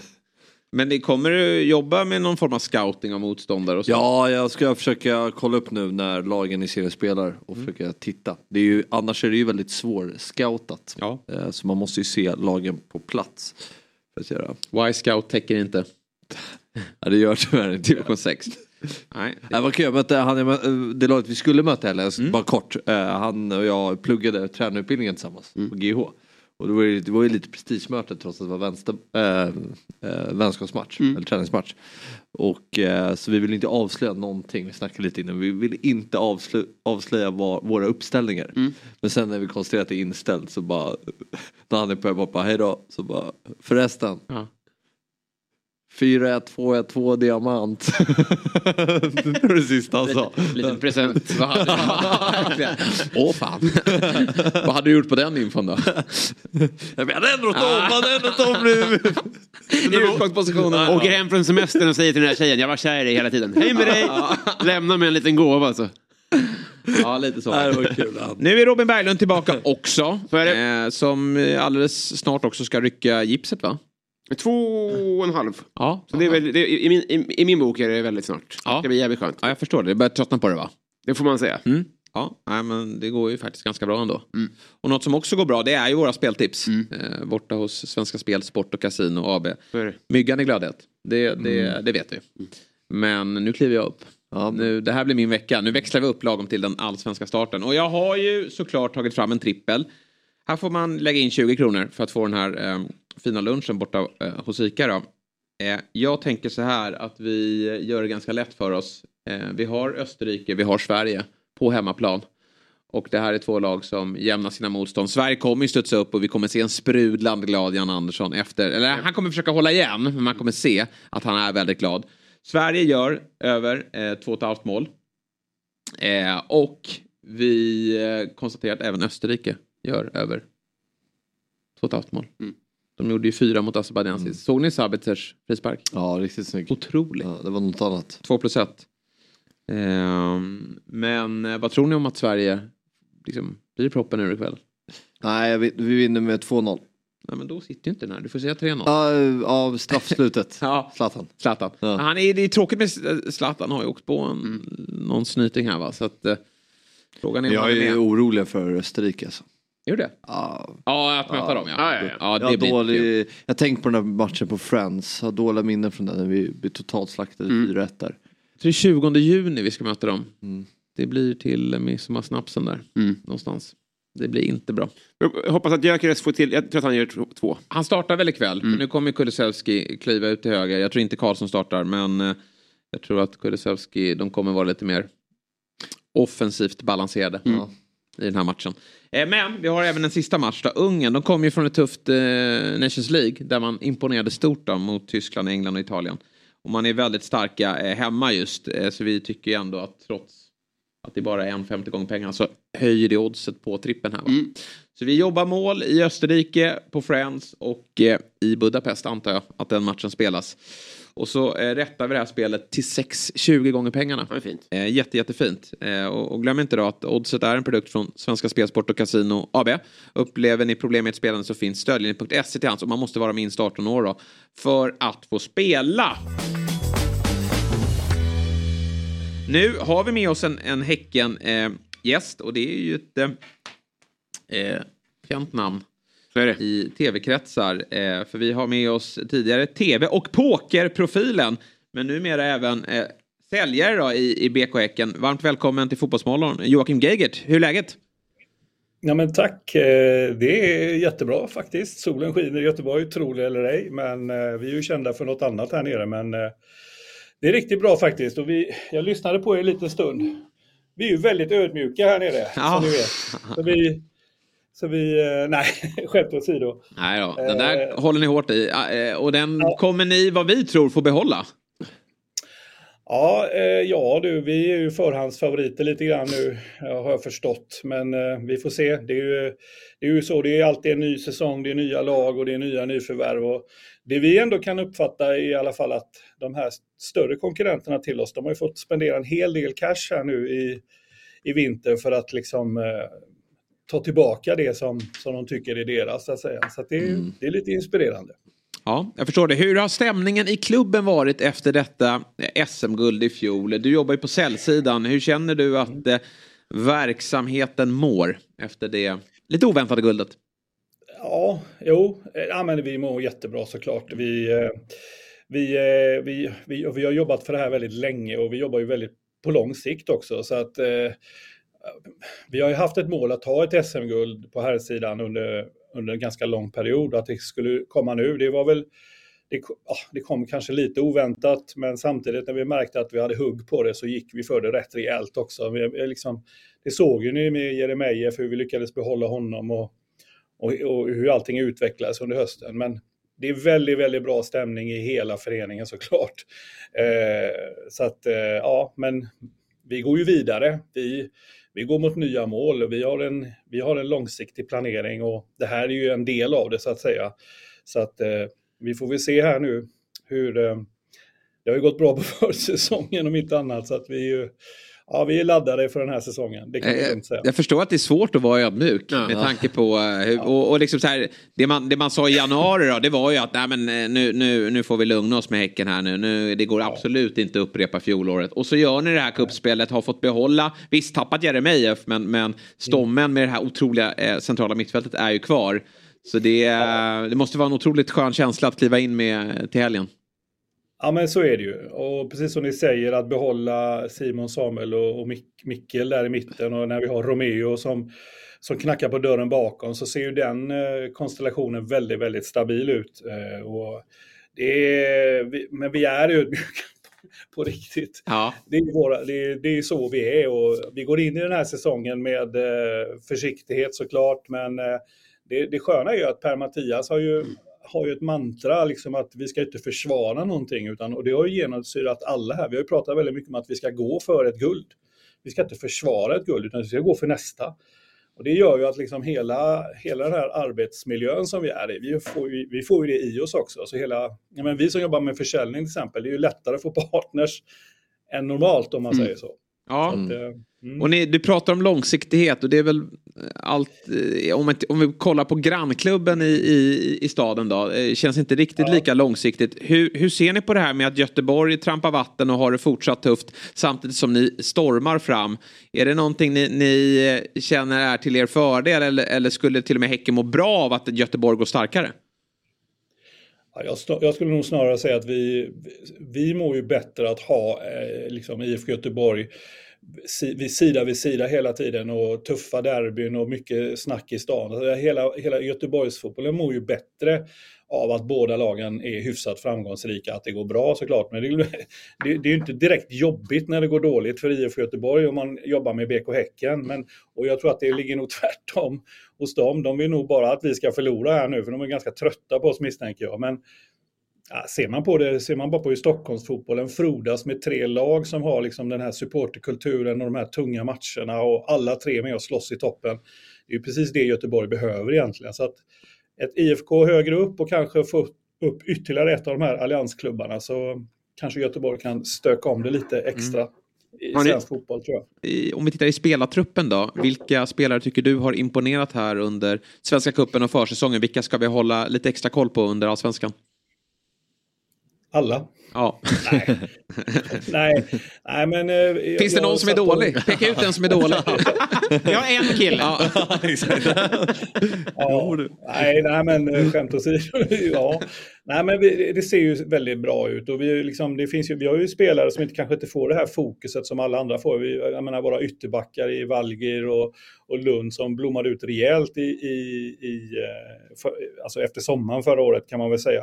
[SPEAKER 1] Men ni kommer du jobba med någon form av scouting av motståndare och så?
[SPEAKER 2] Ja, jag ska försöka kolla upp nu när lagen i serien spelar och
[SPEAKER 1] Mm.
[SPEAKER 2] försöka titta. Det är ju, annars är det ju väldigt svår scoutat.
[SPEAKER 1] Ja.
[SPEAKER 2] Eh, Så man måste ju se lagen på plats.
[SPEAKER 1] Y-scout täcker inte.
[SPEAKER 2] ja det gör tyvärr inte.
[SPEAKER 1] Division 6.
[SPEAKER 2] Nej. Det var kul, jag mötte han, det laget vi skulle möta heller, mm. bara kort. Han och jag pluggade tränarutbildningen tillsammans mm. på GH. Och det var ju, det var ju lite prestigemöte trots att det var vänster, äh, äh, vänskapsmatch, mm. eller träningsmatch. Och äh, så vi ville inte avslöja någonting, vi snackade lite innan, vi ville inte avslöja, avslöja var, våra uppställningar. Mm. Men sen när vi konstaterade att det är inställt så bara, när han är på bara hejdå, så bara förresten. Ja. 4-1, 2-1, 2 diamant. det var det sista han sa.
[SPEAKER 1] Liten present. Åh fan. Vad hade du gjort på den infon då?
[SPEAKER 2] Jag hade ändrat om, hade ändrat om nu.
[SPEAKER 1] I utgångspositionen.
[SPEAKER 3] Åker hem från semestern och säger till den här tjejen, jag var kär i dig hela tiden. Hej med dig! Lämna med en liten gåva alltså.
[SPEAKER 1] Ja, lite så. Det var kul. Nu är Robin Berglund tillbaka också. Eh, som alldeles snart också ska rycka gipset va?
[SPEAKER 3] Två och en halv.
[SPEAKER 1] Ja.
[SPEAKER 3] Så det är väl, det, i, min, i, i, min bok är det väldigt snart. Ja. Det blir jävligt skönt.
[SPEAKER 1] Ja, jag förstår det. Det börjar tröttna på det va?
[SPEAKER 3] Det får man säga.
[SPEAKER 1] Mm. Ja, nej, men det går ju faktiskt ganska bra ändå. Mm. Och något som också går bra det är ju våra speltips. Mm. Eh, borta hos Svenska Spel, Sport och Casino AB. Myggan i glödhet. Det, det, mm. det vet vi. Mm. Men nu kliver jag upp. Ja. Nu, det här blir min vecka. Nu växlar vi upp lagom till den allsvenska starten. Och jag har ju såklart tagit fram en trippel. Här får man lägga in 20 kronor för att få den här eh, fina lunchen borta eh, hos ICA. Då. Eh, jag tänker så här att vi gör det ganska lätt för oss. Eh, vi har Österrike, vi har Sverige på hemmaplan. Och det här är två lag som jämnar sina motstånd. Sverige kommer ju studsa upp och vi kommer se en sprudlande glad Jan Andersson efter. Eller han kommer försöka hålla igen, men man kommer se att han är väldigt glad. Sverige gör över eh, två och ett halvt mål. Eh, och vi eh, konstaterar att även Österrike gör över två och ett halvt mål. Mm. De gjorde ju fyra mot Azerbajdzjan mm. sist. Såg ni Sabiters frispark?
[SPEAKER 2] Ja, riktigt snyggt.
[SPEAKER 1] Otroligt.
[SPEAKER 2] Ja, det var något annat.
[SPEAKER 1] Två plus ett. Ehm, men eh, vad tror ni om att Sverige liksom, blir proppen ur ikväll?
[SPEAKER 2] Nej, vi, vi vinner med 2-0.
[SPEAKER 1] Nej men då sitter ju inte den här. Du får säga 3-0.
[SPEAKER 2] Ja, av straffslutet.
[SPEAKER 1] ja.
[SPEAKER 2] Zlatan.
[SPEAKER 1] Zlatan. Ja. Han är, det är tråkigt med Zlatan. har ju åkt på en, mm. någon snyting här va. Så att, eh, frågan är
[SPEAKER 2] Jag är, är orolig för Österrike alltså.
[SPEAKER 1] Är det?
[SPEAKER 2] Ja.
[SPEAKER 1] Ja, att möta ja. dem ja. ja, ja, ja.
[SPEAKER 2] ja det jag, dålig, jag tänkte på den här matchen på Friends. Har dåliga minnen från den när vi blev totalt slaktade mm. 4-1 där.
[SPEAKER 1] Jag tror det är 20 juni vi ska möta dem. Mm. Det blir till midsommarsnapsen där. Mm. Någonstans. Det blir inte bra.
[SPEAKER 3] Jag hoppas att Gyökeres får till, jag tror att han gör två.
[SPEAKER 1] Han startar väl ikväll. Mm. Nu kommer Kulusevski kliva ut till höger. Jag tror inte Karlsson startar men eh, jag tror att Kulusevski, de kommer vara lite mer offensivt balanserade. Mm i den här matchen. Eh, men vi har även en sista match då. Ungern, de kom ju från ett tufft eh, Nations League där man imponerade stort då, mot Tyskland, England och Italien. Och man är väldigt starka eh, hemma just, eh, så vi tycker ju ändå att trots att det bara är en 50 gånger pengar så höjer det oddset på trippen här. Mm. Så vi jobbar mål i Österrike, på Friends och i Budapest antar jag att den matchen spelas. Och så eh, rättar vi det här spelet till 6-20 gånger pengarna.
[SPEAKER 3] Det är fint.
[SPEAKER 1] Eh, jätte, jättefint. Eh, och, och, glöm inte då att Oddset är en produkt från Svenska Spelsport och Casino AB. Upplever ni problem med ett spelande så finns stödlinjen.se till hands och man måste vara minst 18 år då för att få spela. Nu har vi med oss en, en Häcken-gäst eh, och det är ju ett eh, eh känt namn i tv-kretsar. Eh, för vi har med oss tidigare tv och pokerprofilen. Men numera även eh, säljare då i, i BK Häcken. Varmt välkommen till Fotbollsmorgon Joakim Geigert. Hur är läget?
[SPEAKER 7] Ja men tack, eh, det är jättebra faktiskt. Solen skiner i Göteborg, tro det eller ej. Men eh, vi är ju kända för något annat här nere. Men eh, det är riktigt bra faktiskt. Och vi, jag lyssnade på er en liten stund. Vi är ju väldigt ödmjuka här nere, ja. som ni vet. Så vi, så vi, eh, nej, skämt åsido.
[SPEAKER 1] Nej då, den där eh, håller ni hårt i. Eh, och den ja. kommer ni, vad vi tror, få behålla?
[SPEAKER 7] Ja, eh, ja du, vi är ju förhandsfavoriter lite grann nu, har jag förstått. Men eh, vi får se. Det är, ju, det är ju så, det är alltid en ny säsong, det är nya lag och det är nya nyförvärv. Och det vi ändå kan uppfatta är i alla fall att de här större konkurrenterna till oss, de har ju fått spendera en hel del cash här nu i, i vinter för att liksom eh, ta tillbaka det som, som de tycker är deras. Så, att säga. så att det, mm. det är lite inspirerande.
[SPEAKER 1] Ja, jag förstår det. Hur har stämningen i klubben varit efter detta SM-guld i fjol? Du jobbar ju på säljsidan. Hur känner du att eh, verksamheten mår efter det lite oväntade guldet?
[SPEAKER 7] Ja, jo, ja, men vi mår jättebra såklart. Vi, eh, vi, eh, vi, vi, vi har jobbat för det här väldigt länge och vi jobbar ju väldigt på lång sikt också. Så att, eh, vi har ju haft ett mål att ta ett SM-guld på här sidan under, under en ganska lång period. Att det skulle komma nu, det var väl det, det, kom kanske lite oväntat, men samtidigt när vi märkte att vi hade hugg på det så gick vi för det rätt rejält också. Vi, liksom, det såg ju ni med Jeremejeff hur vi lyckades behålla honom och, och, och, hur allting utvecklades under hösten. Men det är väldigt, väldigt bra stämning i hela föreningen såklart. Eh, så att, eh, ja, men vi går ju vidare. Vi, vi går mot nya mål och vi har, en, vi har en långsiktig planering och det här är ju en del av det så att säga. Så att eh, vi får väl se här nu hur... Eh, det har ju gått bra på försäsongen om inte annat så att vi är ju... Ja, vi är laddade för den här säsongen. Det kan jag,
[SPEAKER 1] jag, säga. jag förstår att det är svårt att vara ödmjuk ja. med tanke på eh, hur, och, och liksom så här, det, man, det man sa i januari då, det var ju att nej, men, eh, nu, nu, nu får vi lugna oss med Häcken här nu. nu det går absolut inte att upprepa fjolåret. Och så gör ni det här kuppspelet, har fått behålla, visst tappat Jeremejeff, men, men stommen med det här otroliga eh, centrala mittfältet är ju kvar. Så det, det måste vara en otroligt skön känsla att kliva in med till helgen.
[SPEAKER 7] Ja men så är det ju. Och precis som ni säger att behålla Simon, Samuel och, och Mik Mikkel där i mitten och när vi har Romeo som, som knackar på dörren bakom så ser ju den eh, konstellationen väldigt, väldigt stabil ut. Eh, och det är, vi, men vi är ödmjuka på riktigt. Ja. Det, är våra, det, är, det är så vi är och vi går in i den här säsongen med eh, försiktighet såklart men eh, det, det sköna är ju att Per-Mattias har ju, har ju ett mantra, liksom att vi ska inte försvara någonting, utan, och det har ju genomsyrat alla här. Vi har ju pratat väldigt mycket om att vi ska gå för ett guld. Vi ska inte försvara ett guld, utan vi ska gå för nästa. Och det gör ju att liksom hela, hela den här arbetsmiljön som vi är i, vi får ju, vi får ju det i oss också. Så hela, ja men vi som jobbar med försäljning till exempel, det är ju lättare att få partners än normalt om man mm. säger så.
[SPEAKER 1] Ja. Så att, eh, mm. Och ni, du pratar om långsiktighet och det är väl allt, eh, om, om vi kollar på grannklubben i, i, i staden då, eh, känns inte riktigt ja. lika långsiktigt. Hur, hur ser ni på det här med att Göteborg trampar vatten och har det fortsatt tufft samtidigt som ni stormar fram? Är det någonting ni, ni känner är till er fördel eller, eller skulle till och med Häcken må bra av att Göteborg går starkare?
[SPEAKER 7] jag, jag, skulle nog snarare säga att vi, vi mår ju bättre att ha eh, liksom IFK Göteborg vid sida vid sida hela tiden och tuffa derbyn och mycket snack i stan. Alltså, hela, hela Göteborgsfotbollen mår ju bättre av att båda lagen är hyfsat framgångsrika, att det går bra såklart. Men det, det, det är ju inte direkt jobbigt när det går dåligt för IFK Göteborg om man jobbar med BK Häcken. Men, och jag tror att det ligger nog tvärtom hos dem. De vill nog bara att vi ska förlora här nu, för de är ganska trötta på oss misstänker jag. Men Ja, ser, man på det, ser man bara på hur Stockholmsfotbollen frodas med tre lag som har liksom den här supporterkulturen och de här tunga matcherna och alla tre med och slåss i toppen. Det är precis det Göteborg behöver egentligen. Så att ett IFK högre upp och kanske få upp ytterligare ett av de här alliansklubbarna så kanske Göteborg kan stöka om det lite extra. Mm. I ni, svensk fotboll tror
[SPEAKER 1] jag. Om vi tittar i spelartruppen då. Vilka spelare tycker du har imponerat här under Svenska cupen och försäsongen? Vilka ska vi hålla lite extra koll på under allsvenskan?
[SPEAKER 7] Alla.
[SPEAKER 1] Ja.
[SPEAKER 7] Nej. nej, nej men...
[SPEAKER 1] Eh, Finns det någon som är dålig? På... Peka ut den som är dålig.
[SPEAKER 3] Jag har en kille. Ja.
[SPEAKER 7] ja. nej, nej, men eh, skämt åsido. ja. Nej, men vi, det ser ju väldigt bra ut och vi, liksom, det finns ju, vi har ju spelare som inte, kanske inte får det här fokuset som alla andra får. Vi, jag menar våra ytterbackar i Valgir och, och Lund som blommade ut rejält i, i, i eh, för, alltså efter sommaren förra året kan man väl säga.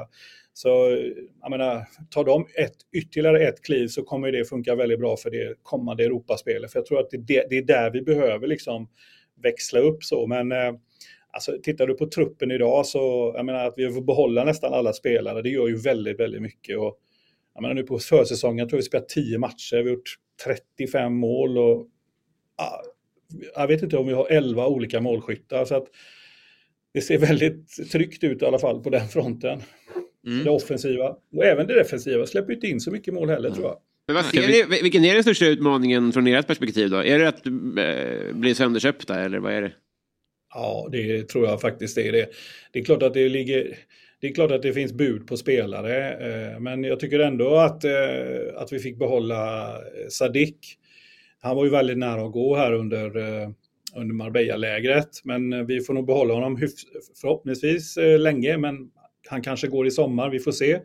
[SPEAKER 7] Så jag menar, tar de ett, ytterligare ett kliv så kommer det funka väldigt bra för det kommande Europaspelet. För jag tror att det, det är där vi behöver liksom växla upp så. Men eh, alltså, tittar du på truppen idag så, jag menar att vi får behålla nästan alla spelare, det gör ju väldigt, väldigt mycket. Och, jag menar nu på försäsongen, jag tror vi spelat 10 matcher, vi har gjort 35 mål och ja, jag vet inte om vi har 11 olika målskyttar. Så att det ser väldigt tryggt ut i alla fall på den fronten. Mm. Det offensiva och även det defensiva släpper inte in så mycket mål heller tror jag.
[SPEAKER 3] Men vad ser ni, vilken är den största utmaningen från ert perspektiv då? Är det att äh, bli sönderköpta eller vad är det?
[SPEAKER 7] Ja, det tror jag faktiskt är det. Det är klart att det ligger det är klart att det finns bud på spelare, eh, men jag tycker ändå att, eh, att vi fick behålla Sadik. Han var ju väldigt nära att gå här under, under Marbella-lägret. Men vi får nog behålla honom förhoppningsvis eh, länge, men han kanske går i sommar, vi får se.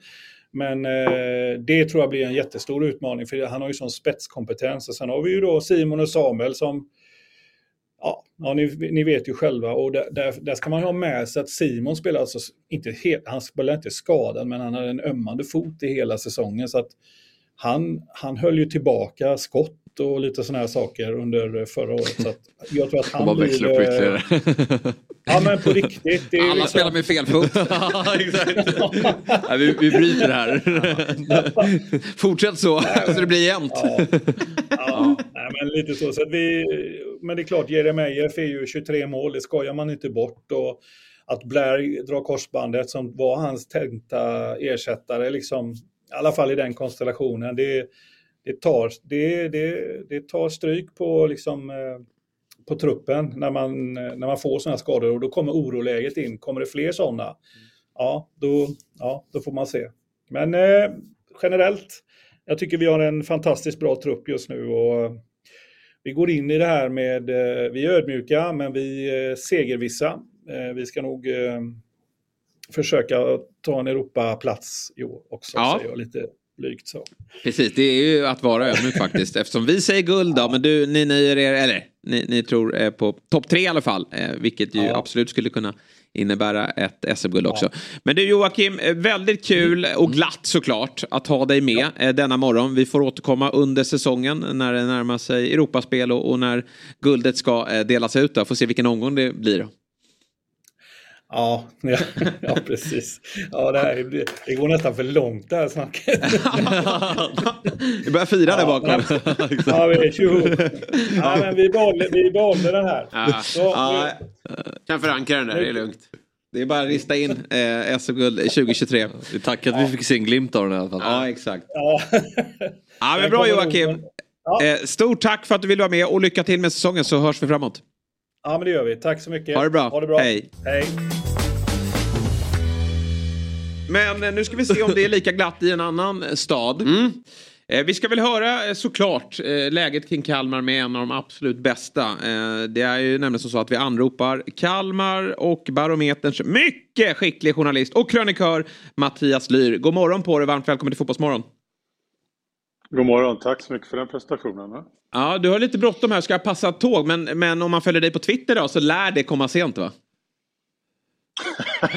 [SPEAKER 7] Men eh, det tror jag blir en jättestor utmaning för han har ju sån spetskompetens. Och sen har vi ju då Simon och Samuel som Ja, ja ni, ni, vet ju själva och där, där, där, ska man ha med sig att Simon spelar alltså inte helt, han spelar inte skadad men han hade en ömmande fot i hela säsongen så att han, han höll ju tillbaka skott och lite sådana här saker under förra året. Så jag tror att han
[SPEAKER 2] blir...
[SPEAKER 7] Ja men på riktigt.
[SPEAKER 1] Det Alla liksom... spelar med fel fot.
[SPEAKER 2] ja, vi, vi bryter här.
[SPEAKER 1] Fortsätt så, så det blir jämnt.
[SPEAKER 7] Ja, ja. Nej, men lite så. så vi, men det är klart, Jeremejeff är ju 23 mål, det skojar man inte bort. Och att Blair drar korsbandet som var hans tänkta ersättare, liksom, i alla fall i den konstellationen, det, det, tar, det, det, det tar stryk på, liksom, eh, på truppen när man, när man får sådana skador och då kommer oroläget in. Kommer det fler sådana, ja då, ja, då får man se. Men eh, generellt, jag tycker vi har en fantastiskt bra trupp just nu och vi går in i det här med, eh, vi är ödmjuka men vi är segervissa. Eh, vi ska nog eh, försöka ta en Europaplats i år också, ja. säger jag lite blygt så.
[SPEAKER 1] Precis, det är ju att vara ödmjuk faktiskt. Eftersom vi säger guld då, men du, ni nöjer er, eller ni, ni tror på topp tre i alla fall. vilket ju ja. absolut skulle kunna innebära ett SM-guld också. Ja. Men du Joakim, väldigt kul och glatt såklart att ha dig med ja. denna morgon. Vi får återkomma under säsongen när det närmar sig Europaspel och, och när guldet ska delas ut. Då. Får se vilken omgång det blir.
[SPEAKER 7] Ja, ja, ja, precis. Ja, det, här, det går nästan för långt det här snacket.
[SPEAKER 1] vi börjar fira där bakom.
[SPEAKER 7] ja, vi är tjoho. Ja, men vi behåller, vi behåller den här.
[SPEAKER 1] Ja. Så, ja. Kan förankra den där, det är lugnt. Det är bara att rista in eh, SM-guld 2023.
[SPEAKER 2] Vi tackar att ja. vi fick se en glimt av den i alla fall.
[SPEAKER 1] Ja, exakt. Ja, ja men bra Joakim. Ja. Eh, stort tack för att du ville vara med och lycka till med säsongen så hörs vi framåt.
[SPEAKER 7] Ja, men det gör vi. Tack så mycket.
[SPEAKER 1] Ha det bra.
[SPEAKER 7] Ha det bra.
[SPEAKER 1] Hej.
[SPEAKER 7] Hej.
[SPEAKER 1] Men eh, nu ska vi se om det är lika glatt i en annan eh, stad. Mm. Eh, vi ska väl höra såklart läget kring Kalmar med en av de absolut bästa. Det är ju nämligen så att vi anropar Kalmar och Barometerns mycket skicklig journalist och krönikör Mattias Lyr. God morgon på dig, varmt välkommen till Fotbollsmorgon.
[SPEAKER 8] God morgon, tack så mycket för den presentationen.
[SPEAKER 1] Ja, du har lite bråttom här, ska jag passa tåg, men, men om man följer dig på Twitter då så lär det komma sent va?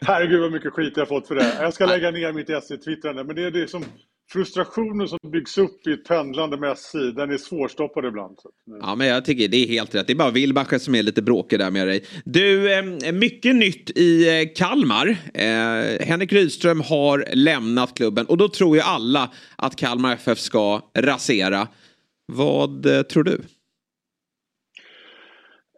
[SPEAKER 8] Herregud vad mycket skit jag fått för det. Jag ska lägga ner mitt SC-twittrande. Men det är det som frustrationen som byggs upp i ett pendlande med SC. Den är svårstoppad ibland.
[SPEAKER 1] Ja men jag tycker det är helt rätt. Det är bara Wilbacher som är lite bråkig där med dig. Du, eh, mycket nytt i eh, Kalmar. Eh, Henrik Rydström har lämnat klubben och då tror ju alla att Kalmar FF ska rasera. Vad tror du?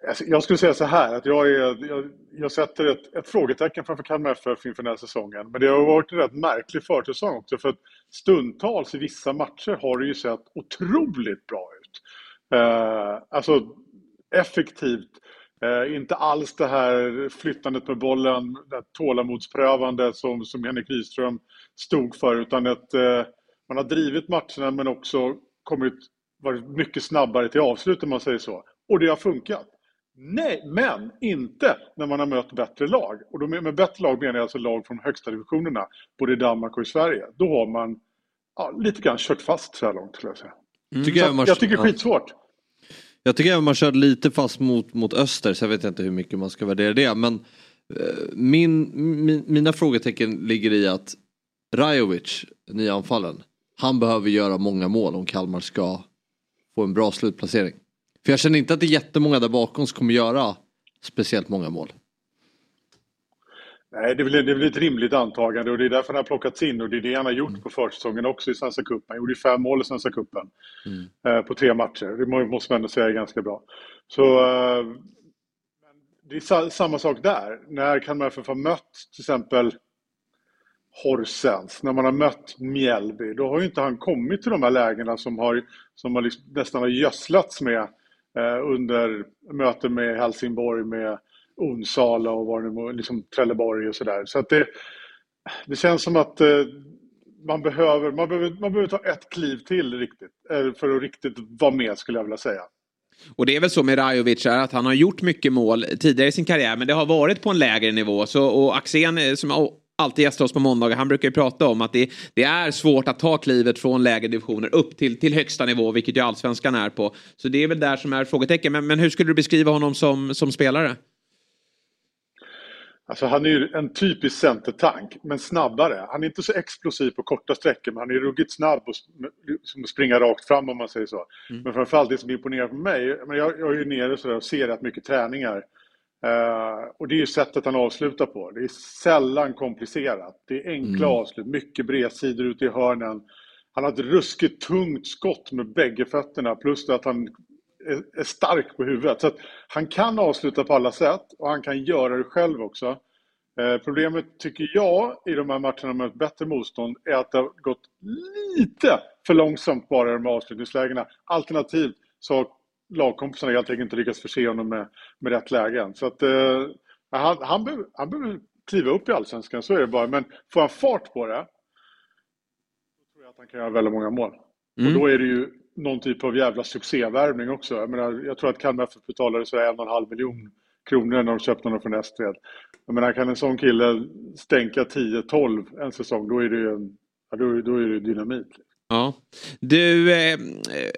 [SPEAKER 8] Alltså, jag skulle säga så här att jag, är, jag, jag sätter ett, ett frågetecken framför Kalmar FF inför den här säsongen. Men det har varit en rätt märklig försäsong också för att stundtals i vissa matcher har det ju sett otroligt bra ut. Eh, alltså effektivt. Eh, inte alls det här flyttandet med bollen, det tålamodsprövande som, som Henrik Nyström stod för utan att eh, man har drivit matcherna men också kommit varit mycket snabbare till avslut om man säger så. Och det har funkat. Nej, men inte när man har mött bättre lag. Och då med, bättre lag menar jag alltså lag från högsta divisionerna, både i Danmark och i Sverige. Då har man ja, lite grann kört fast så här långt skulle jag säga. Mm. Tycker jag, man, jag tycker det är skitsvårt.
[SPEAKER 2] Jag tycker även man kört lite fast mot, mot öster, så jag vet inte hur mycket man ska värdera det. Men eh, min, min, mina frågetecken ligger i att Rajovic, nya anfallen, han behöver göra många mål om Kalmar ska få en bra slutplacering. För jag känner inte att det är jättemånga där bakom som kommer göra speciellt många mål.
[SPEAKER 8] Nej, det är, väl, det är väl ett rimligt antagande och det är därför han har plockats in och det är det han har gjort mm. på försäsongen också i Svenska cupen. Han gjorde fem mål i Svenska cupen mm. eh, på tre matcher. Det måste man ändå säga är ganska bra. Så eh, det är samma sak där. När kan man få mött till exempel Horsens, när man har mött Mjällby, då har ju inte han kommit till de här lägena som, har, som har liksom nästan har gödslats med Eh, under möten med Helsingborg, med Onsala och var det liksom Trelleborg och sådär. Så att det, det känns som att eh, man behöver, man, behöver, man behöver ta ett kliv till riktigt, eh, för att riktigt vara med skulle jag vilja säga.
[SPEAKER 1] Och det är väl så med Rajovic att han har gjort mycket mål tidigare i sin karriär men det har varit på en lägre nivå. Så, och Axén eh, som alltid gästar oss på måndagar, han brukar ju prata om att det, det, är svårt att ta klivet från lägre divisioner upp till, till högsta nivå, vilket ju allsvenskan är på. Så det är väl där som är frågetecken. Men, men hur skulle du beskriva honom som, som spelare?
[SPEAKER 8] Alltså han är ju en typisk centertank, men snabbare. Han är inte så explosiv på korta sträckor, men han är ruggigt snabb och liksom springa rakt fram om man säger så. Mm. Men framförallt det som imponerar på mig, jag, jag är ju nere så och ser rätt mycket träningar. Uh, och det är ju sättet han avslutar på. Det är sällan komplicerat. Det är enkla mm. avslut, mycket bredsidor ute i hörnen. Han har ett ruskigt tungt skott med bägge fötterna plus att han är, är stark på huvudet. Så att han kan avsluta på alla sätt och han kan göra det själv också. Eh, problemet tycker jag i de här matcherna med ett bättre motstånd är att det har gått lite för långsamt bara i de här avslutningslägena. Alternativt så har lagkompisarna helt enkelt inte lyckats förse honom med, med rätt lägen. Så att eh, han, han, behöver, han behöver kliva upp i Allsvenskan, så är det bara. Men får han fart på det, då tror jag att han kan göra väldigt många mål. Mm. Och då är det ju någon typ av jävla succévärvning också. Jag, menar, jag tror att Kalmar FF betalade så en och en halv miljon kronor när de köpte honom från Estved. Jag menar, kan en sån kille stänka 10-12 en säsong, då är det ju då, då är det dynamit.
[SPEAKER 1] Ja. Du, eh,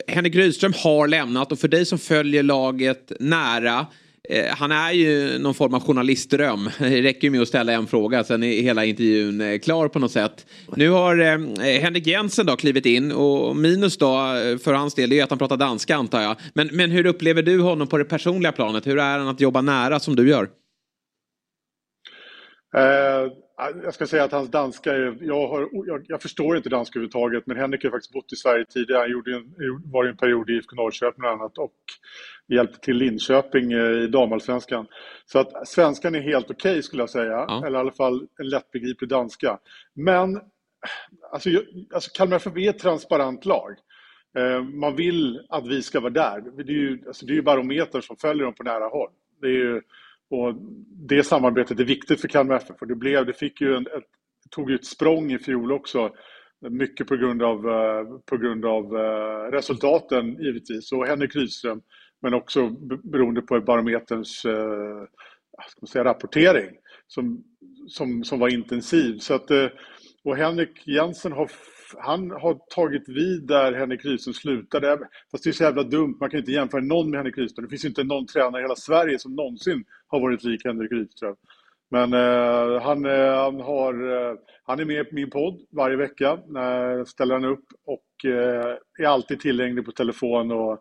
[SPEAKER 1] Henrik Rydström har lämnat och för dig som följer laget nära Eh, han är ju någon form av journalistdröm. Det räcker ju med att ställa en fråga, sen är hela intervjun eh, klar på något sätt. Nu har eh, eh, Henrik Jensen då klivit in och minus då eh, för hans del är att han pratar danska antar jag. Men, men hur upplever du honom på det personliga planet? Hur är han att jobba nära som du gör?
[SPEAKER 8] Eh, jag ska säga att hans danska är, jag, har, jag, jag, förstår inte danska överhuvudtaget men Henrik har faktiskt bott i Sverige tidigare. Han gjorde en, var en period i IFK Norrköping bland annat och hjälpte till Linköping eh, i damallsvenskan. Så att svenskan är helt okej okay, skulle jag säga, ja. eller i alla fall en lättbegriplig danska. Men alltså, alltså Kalmar FF är ett transparent lag. Eh, man vill att vi ska vara där. Det är ju, alltså, det är ju barometern som följer dem på nära håll. Det är ju, och det samarbetet är viktigt för Kalmar FF. Och det, blev, det fick ju en, ett, tog ju ett språng i fjol också. Mycket på grund av, eh, på grund av eh, resultaten givetvis. Och Henrik Rydström. Men också beroende på barometerns eh, ska man säga, rapportering. Som, som, som var intensiv. Så att, och Henrik Jensen har han har tagit vid där Henrik Rydström slutade. Fast det är så jävla dumt, man kan inte jämföra någon med Henrik Rydström. Det finns inte någon tränare i hela Sverige som någonsin har varit lik Henrik Rydström. Men eh, han, eh, han, har, eh, han är med på min podd varje vecka. eh, ställer han upp och eh, är alltid tillgänglig på telefon. Och,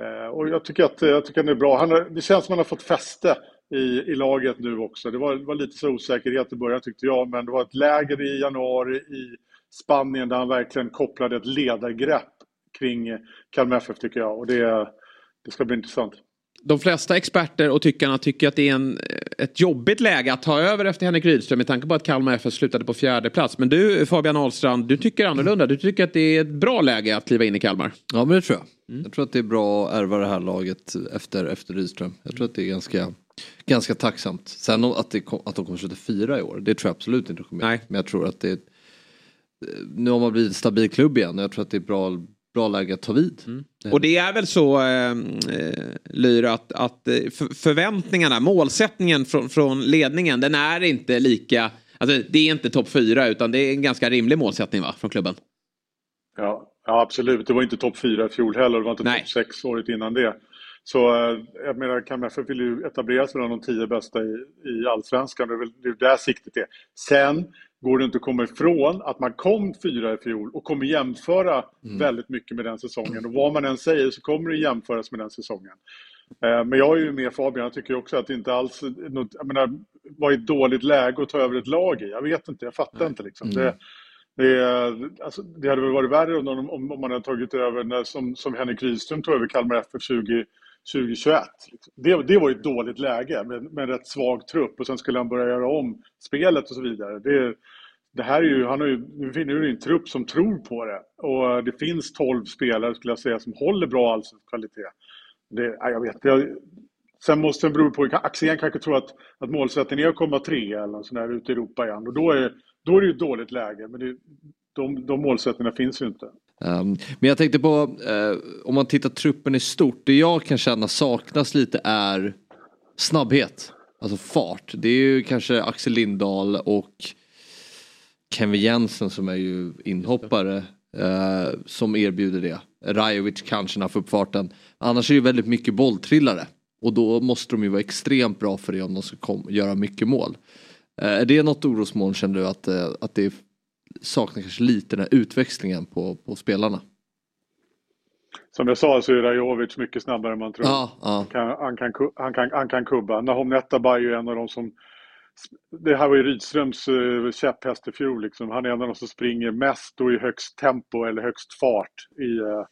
[SPEAKER 8] eh, och jag tycker att jag tycker han är bra. Han har, det känns som att han har fått fäste i, i laget nu också. Det var, var lite så osäkerhet i början tyckte jag, men det var ett läger i januari i Spanien där han verkligen kopplade ett ledargrepp kring Kalmar FF tycker jag. Och det, det ska bli intressant.
[SPEAKER 1] De flesta experter och tyckarna tycker att det är en, ett jobbigt läge att ta över efter Henrik Rydström med tanke på att Kalmar FF slutade på fjärde plats. Men du Fabian Ahlstrand, du tycker annorlunda. Du tycker att det är ett bra läge att kliva in i Kalmar.
[SPEAKER 2] Ja men det tror jag. Mm. Jag tror att det är bra att ärva det här laget efter, efter Rydström. Jag tror att det är ganska, ganska tacksamt. Sen att, det, att de kommer sluta fyra i år, det tror jag absolut inte kommer. Nej. Men jag tror att det är nu har man blivit en stabil klubb igen och jag tror att det är bra, bra läge att ta vid. Mm.
[SPEAKER 1] Och det är väl så, eh, Lyra, att, att eh, förväntningarna, målsättningen från, från ledningen, den är inte lika, alltså det är inte topp fyra utan det är en ganska rimlig målsättning va, från klubben?
[SPEAKER 8] Ja, ja absolut, det var inte topp fyra i fjol heller, det var inte topp sex året innan det. Så eh, jag menar, Kalmar vill ju etablera sig bland de tio bästa i, i allsvenskan. Det är väl det är där siktet är. Sen går det inte att komma ifrån att man kom fyra i fjol och kommer jämföra mm. väldigt mycket med den säsongen. Och vad man än säger så kommer det jämföras med den säsongen. Eh, men jag är ju med Fabian, jag tycker också att det inte alls jag menar, var ett dåligt läge att ta över ett lag i. Jag vet inte, jag fattar Nej. inte liksom. Mm. Det, det, alltså, det hade väl varit värre om, om, om man hade tagit över när, som, som Henrik Rydström tog över Kalmar FF 20, 2021. Liksom. Det, det var ju ett dåligt läge med, med en rätt svag trupp och sen skulle han börja göra om spelet och så vidare. Det, det här är ju, han har ju, nu finner ju en trupp som tror på det och det finns 12 spelare skulle jag säga som håller bra allsvensk kvalitet. Det, jag vet, jag, sen måste det bero på, Axén kanske tror att, att målsättningen är att komma tre eller något sånt där ute i Europa igen och då är, då är det ju ett dåligt läge men det, de, de målsättningarna finns ju inte.
[SPEAKER 2] Um, men jag tänkte på, uh, om man tittar truppen i stort, det jag kan känna saknas lite är snabbhet. Alltså fart. Det är ju kanske Axel Lindahl och Kevin Jensen som är ju inhoppare uh, som erbjuder det. Rajovic kanske när han får upp farten. Annars är det väldigt mycket bolltrillare. Och då måste de ju vara extremt bra för det om de ska göra mycket mål. Uh, är det något orosmoln känner du att, uh, att det saknar kanske lite den här utväxlingen på, på spelarna?
[SPEAKER 8] Som jag sa så är Rajovic mycket snabbare än man tror.
[SPEAKER 2] Ja, ja.
[SPEAKER 8] Han, kan, han, kan, han, kan, han kan kubba. Nahom Netabay är ju en av de som... Det här var ju Rydströms uh, käpphäst i fjol. Liksom. Han är en av de som springer mest och i högst tempo eller högst fart i, uh,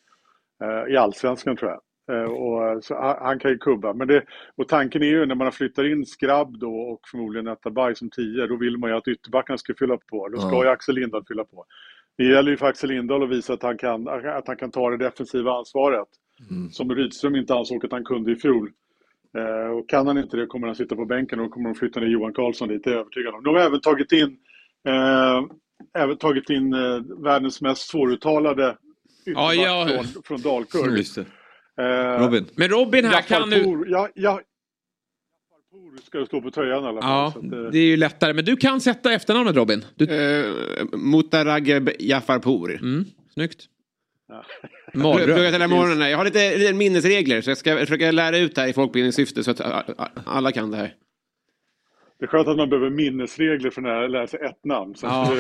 [SPEAKER 8] uh, i allsvenskan tror jag. Och, så han kan ju kubba. Men det, och tanken är ju när man flyttar in Skrabb då och förmodligen Netabay som tio, då vill man ju att ytterbackarna ska fylla på. Då ska ju Axel Lindahl fylla på. Det gäller ju för Axel Lindahl att visa att han kan, att han kan ta det defensiva ansvaret. Som Rydström inte ansåg att han kunde i fjol. Eh, och kan han inte det kommer han sitta på bänken och då kommer de flytta ner Johan Karlsson dit, det är jag övertygad om. De har även tagit in, eh, även tagit in eh, världens mest svåruttalade
[SPEAKER 1] Ja, ja.
[SPEAKER 8] från, från Dalkurd.
[SPEAKER 2] Det.
[SPEAKER 8] Eh,
[SPEAKER 2] Robin.
[SPEAKER 1] Men Robin här kan nu...
[SPEAKER 8] Pour, ja, ska det stå på tröjan i alla fall.
[SPEAKER 1] Ja,
[SPEAKER 8] att, eh,
[SPEAKER 1] det är ju lättare. Men du kan sätta efternamnet Robin. Du...
[SPEAKER 3] Uh, Mutarageb Jafarpour.
[SPEAKER 1] Mm, snyggt.
[SPEAKER 3] Morgonen. Jag har lite, lite minnesregler så jag ska försöka lära ut det här i folkbildningssyfte så att alla kan det här.
[SPEAKER 8] Det är skönt att man behöver minnesregler för när lära sig ett namn. Så
[SPEAKER 3] Ja.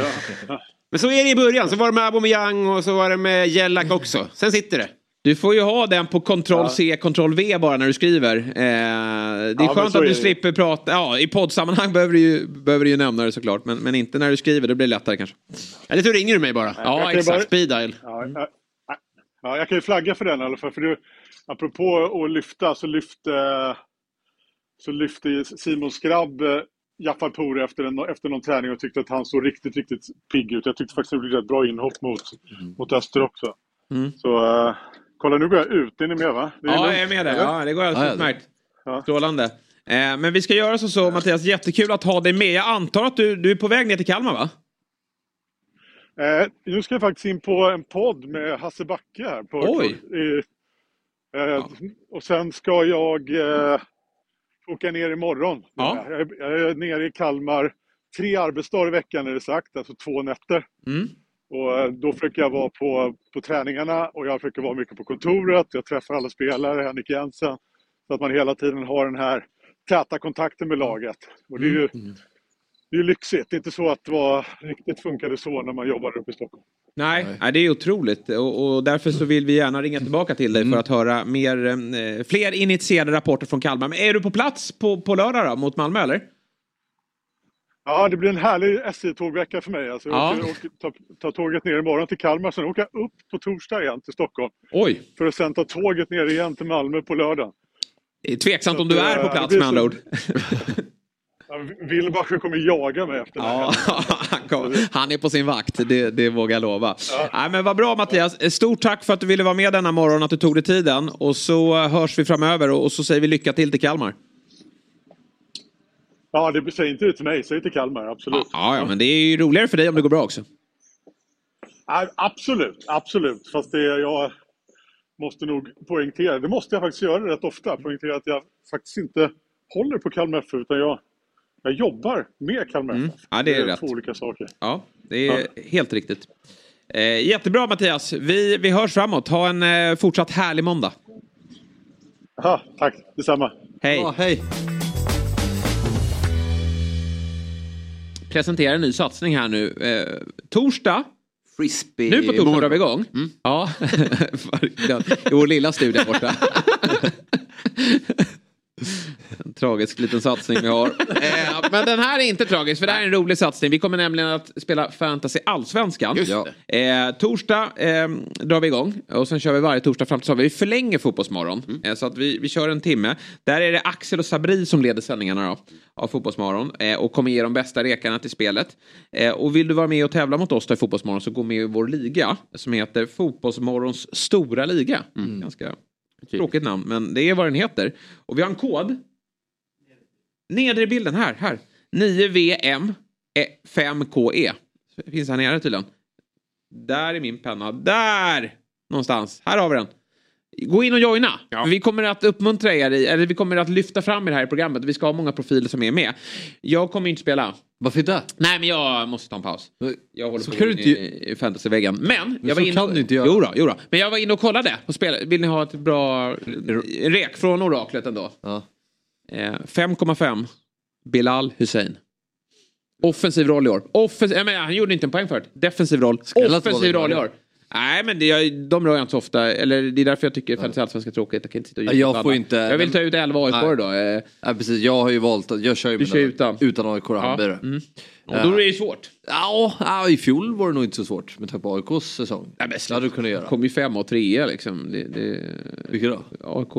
[SPEAKER 8] ja.
[SPEAKER 3] Men så är det i början. Så var det med Aubameyang och så var det med Jellak också. Sen sitter det.
[SPEAKER 1] Du får ju ha den på Ctrl C, Ctrl V bara när du skriver. Eh, det är
[SPEAKER 8] men
[SPEAKER 1] skönt att du slipper prata. Ja, i poddsammanhang behöver du ju, behöver du ju nämna det såklart. Men, men inte när du skriver, då blir det lättare kanske.
[SPEAKER 3] Eller så ringer du mig bara.
[SPEAKER 1] Ja,
[SPEAKER 8] jag
[SPEAKER 1] exakt.
[SPEAKER 8] bara-
[SPEAKER 3] Speed dial.
[SPEAKER 8] Ja, ja, ja, jag kan ju flagga för den i alla fall. För du, apropå att lyfta så lyfte, så lyfte Simon Skrabb eh, Jafar Pour efter, en, efter någon träning och tyckte att han såg riktigt, riktigt pigg ut. Jag tyckte faktiskt att det blev ett bra inhopp mot, mot Öster också.
[SPEAKER 1] Mm.
[SPEAKER 8] Så uh, kolla, nu går jag ut. Är ni med va? Det är
[SPEAKER 1] Ja,
[SPEAKER 8] lugnt.
[SPEAKER 1] jag är med där. Ja, det går
[SPEAKER 2] Ja,
[SPEAKER 1] alldeles
[SPEAKER 2] ja.
[SPEAKER 1] utmärkt. Strålande. Eh, men vi ska göra så, så Mattias, jättekul att ha dig med. Jag antar att du, du är på väg ner till Kalmar va?
[SPEAKER 8] Eh, nu ska jag faktiskt in på en podd med Hasse Backe här. På,
[SPEAKER 1] Oj.
[SPEAKER 8] I, eh, Och sen ska jag eh, åka ner imorgon.
[SPEAKER 1] Ja.
[SPEAKER 8] Jag, är, jag är nere i Kalmar tre arbetsdagar i veckan är det sagt, alltså två nätter.
[SPEAKER 1] Mm.
[SPEAKER 8] Och eh, då försöker jag vara på, på träningarna och jag försöker vara mycket på kontoret. Jag träffar alla spelare, Henrik Jensen. Så att man hela tiden har den här täta kontakten med laget. Och det är ju det är lyxigt. Det är inte så att det var, riktigt funkade så när man jobbade uppe i Stockholm.
[SPEAKER 1] Nej, Nej. det är otroligt. Och, och därför så vill vi gärna ringa tillbaka till dig för att höra mer, eh, fler initierade rapporter från Kalmar. Men är du på plats på, på lördag då, mot Malmö eller?
[SPEAKER 8] Ja, det blir en härlig SJ-tågvecka för mig. Alltså, jag
[SPEAKER 1] Ja.
[SPEAKER 8] åker, tar, tar tåget ner imorgon till Kalmar, sen åker jag upp på torsdag igen till Stockholm.
[SPEAKER 1] Oj!
[SPEAKER 8] För att sen ta tåget ner igen till Malmö på lördag.
[SPEAKER 1] Det är tveksamt
[SPEAKER 8] Så
[SPEAKER 1] om du är på
[SPEAKER 8] eh,
[SPEAKER 1] plats med andra ord.
[SPEAKER 8] Ja, Wilbacher kommer jaga mig efter det här.
[SPEAKER 1] Ja, han, är på sin vakt, det, det vågar jag lova. Nej, men vad bra Mattias, stort tack för att du ville vara med denna morgon, att du tog dig tiden. Och så hörs vi framöver och så säger vi lycka till till Kalmar.
[SPEAKER 8] Ja, det säg inte det till mig, säg till Kalmar, absolut.
[SPEAKER 1] Ja, ja, men det är ju roligare för dig om det går bra också.
[SPEAKER 8] Ja, absolut, absolut. Fast det jag måste nog poängtera, det måste jag faktiskt göra rätt ofta, poängtera att jag faktiskt inte håller på Kalmar FF, utan jag, jag jobbar med Kalmar FF.
[SPEAKER 1] Mm. Ja, det är rätt.
[SPEAKER 8] två olika saker.
[SPEAKER 1] Ja, det är helt riktigt. Eh, jättebra Mattias, vi, vi hörs framåt. Ha en eh, fortsatt härlig måndag.
[SPEAKER 8] Aha, tack, detsamma.
[SPEAKER 1] Hej.
[SPEAKER 2] Ja, hej.
[SPEAKER 1] Presentera en ny satsning här nu. Eh, torsdag.
[SPEAKER 3] Frisbee.
[SPEAKER 1] Nu på torsdag drar vi igång. Ja, i vår lilla studio borta. En tragisk liten satsning vi har. Eh, men den här är inte tragisk för det här är en rolig satsning. Vi kommer nämligen att spela Fantasy Allsvenskan. Eh, torsdag eh, drar vi igång och sen kör vi varje torsdag fram till sommar. Vi förlänger Fotbollsmorgon
[SPEAKER 3] Mm.
[SPEAKER 1] eh, så att vi, vi kör en timme. Där är det Axel och Sabri som leder sändningarna då, av Fotbollsmorgon eh, och kommer ge de bästa rekarna till spelet. Eh, och vill du vara med och tävla mot oss då i Fotbollsmorgon så gå med i vår liga som heter Fotbollsmorgons stora liga.
[SPEAKER 3] Mm.
[SPEAKER 1] Ganska tråkigt namn men det är vad den heter. Och vi har en kod. Nedre bilden här, här. 9VM 5KE. Eh, Finns här nere tydligen. Där är min penna. Där! Någonstans. Här har vi den. Gå in och joina. Ja. Vi kommer att uppmuntra er, i, eller vi kommer att lyfta fram er här i programmet. Vi ska ha många profiler som är med. Jag kommer inte spela.
[SPEAKER 2] Varför inte?
[SPEAKER 1] Nej men jag måste ta en paus. Jag håller
[SPEAKER 2] Så
[SPEAKER 1] på
[SPEAKER 2] kan du inte-
[SPEAKER 1] i, i fantasyväggen. Men,
[SPEAKER 2] Men
[SPEAKER 1] jag var inne
[SPEAKER 2] kan du inte göra.
[SPEAKER 1] Jo då, jo då. Men jag var inne och kollade på spel. Vill ni ha ett bra rek från oraklet ändå?
[SPEAKER 2] Ja.
[SPEAKER 1] Eh, 5,5. Bilal Hussein. Offensiv roll i år. Offensiv, jag menar, han gjorde inte en poäng förut. Defensiv roll. Offensiv
[SPEAKER 2] roll i år.
[SPEAKER 1] Nej men det, jag, de rör jag inte så ofta. Eller det är därför jag tycker fantasy allsvenska är tråkigt. Jag kan inte sitta och
[SPEAKER 2] Ja, jag
[SPEAKER 1] på
[SPEAKER 2] får inte-
[SPEAKER 1] Jag vill ta ut 11 AIK då. Eh,
[SPEAKER 2] Nej, precis. Jag har ju valt att, jag kör ju
[SPEAKER 1] Du kör utan.
[SPEAKER 2] utan AIK och Hammarby.
[SPEAKER 1] mm. och då är det ju svårt.
[SPEAKER 2] Ja, ja, i fjol var det nog inte så svårt med tanke på AIKs säsong.
[SPEAKER 1] Nej, men
[SPEAKER 2] det hade du kunnat göra.
[SPEAKER 1] kom ju femma och trea liksom. Det, det...
[SPEAKER 2] Vilka då?
[SPEAKER 1] AIK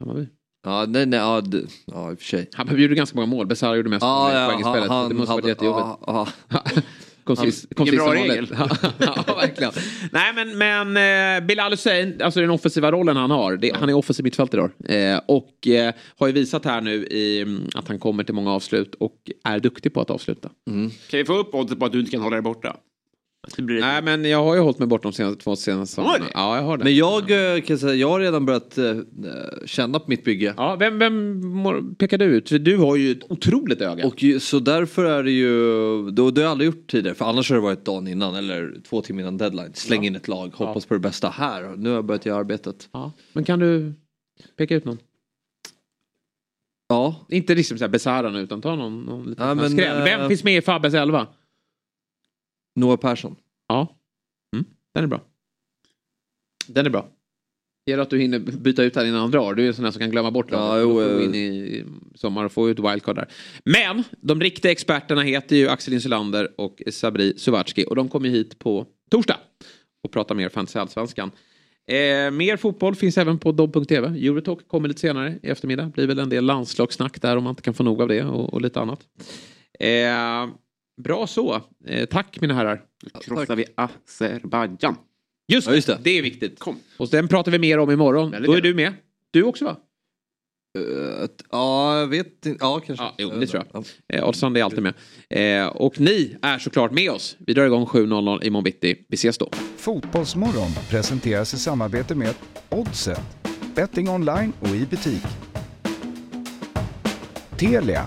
[SPEAKER 1] Hammarby.
[SPEAKER 2] Ja, nej, nej, ja, det, ja i och för sig.
[SPEAKER 1] Hammarby gjorde ganska många mål. Besara gjorde mest
[SPEAKER 2] Ja, ja,
[SPEAKER 1] poäng i spelet.
[SPEAKER 2] han-
[SPEAKER 1] det måste ha varit
[SPEAKER 2] hade-
[SPEAKER 1] jättejobbigt.
[SPEAKER 2] ja,
[SPEAKER 3] bra
[SPEAKER 1] konsist
[SPEAKER 3] regel.
[SPEAKER 1] ja, verkligen. Nej, men, men eh, Bilal Hussein, alltså den offensiva rollen han har. Det, Han är offensiv mittfältare då. Eh, och eh, har ju visat här nu i, mm, att han kommer till många avslut och är duktig på att avsluta.
[SPEAKER 2] Mm.
[SPEAKER 3] Kan vi få upp oddset på att du inte kan hålla dig borta?
[SPEAKER 1] Nej, men jag har ju hållit mig bort de senaste, två senaste säsongerna. Ja, jag har det.
[SPEAKER 2] Men jag eh, kan säga, jag har redan börjat eh, känna på mitt bygge.
[SPEAKER 1] Ja, vem, vem pekar du ut? För du har ju ett otroligt öga.
[SPEAKER 2] Och ju- så därför är det ju, det har jag aldrig gjort tidigare för annars har det varit dagen innan eller två timmar innan deadline. Släng in ett lag, hoppas på det bästa här. Nu har jag börjat göra arbetet.
[SPEAKER 1] Ja. Men kan du peka ut någon?
[SPEAKER 2] Ja.
[SPEAKER 1] Inte liksom såhär Besara nu utan ta någon, någon liten
[SPEAKER 2] Ja, men,
[SPEAKER 1] skräll. Vem
[SPEAKER 2] eh,
[SPEAKER 1] finns med i Fabbes elva?
[SPEAKER 2] Noah Persson.
[SPEAKER 1] Ja. Mm, den är bra. Den är bra. Det gäller att du hinner byta ut här innan han drar. Du är en sån här som kan glömma bort
[SPEAKER 2] Ja,
[SPEAKER 1] laget.
[SPEAKER 2] jo,
[SPEAKER 1] du
[SPEAKER 2] eh.
[SPEAKER 1] in i sommar och få ut wildcard där. Men de riktiga experterna heter ju Axel Insulander och Sabri Suvatski och de kommer hit på torsdag och pratar mer fantasy allsvenskan. Eh, mer fotboll finns även på dobb.tv. Eurotalk kommer lite senare i eftermiddag. Blir väl en del landslagssnack där om man inte kan få nog av det och, och lite annat. Eh, bra så. Eh, tack mina herrar.
[SPEAKER 3] Krossar vi Azerbajdzjan.
[SPEAKER 1] Just,
[SPEAKER 2] Ja, just
[SPEAKER 1] det.
[SPEAKER 2] det.
[SPEAKER 1] är viktigt.
[SPEAKER 3] Kom.
[SPEAKER 1] Och den pratar vi mer om imorgon.
[SPEAKER 3] Väldigt
[SPEAKER 1] Då är
[SPEAKER 3] gärna.
[SPEAKER 1] du med. Du också va?
[SPEAKER 2] Eh, ja, jag vet inte. Ja, kanske.
[SPEAKER 1] Ja, jo, det tror jag.
[SPEAKER 2] Ja.
[SPEAKER 1] Eh, Oddsan är alltid med. Eh, och ni är såklart med oss. Vi drar igång 7.00 imorgon bitti. Vi ses då.
[SPEAKER 9] Fotbollsmorgon presenteras i samarbete med Oddset, betting online och i butik. Telia,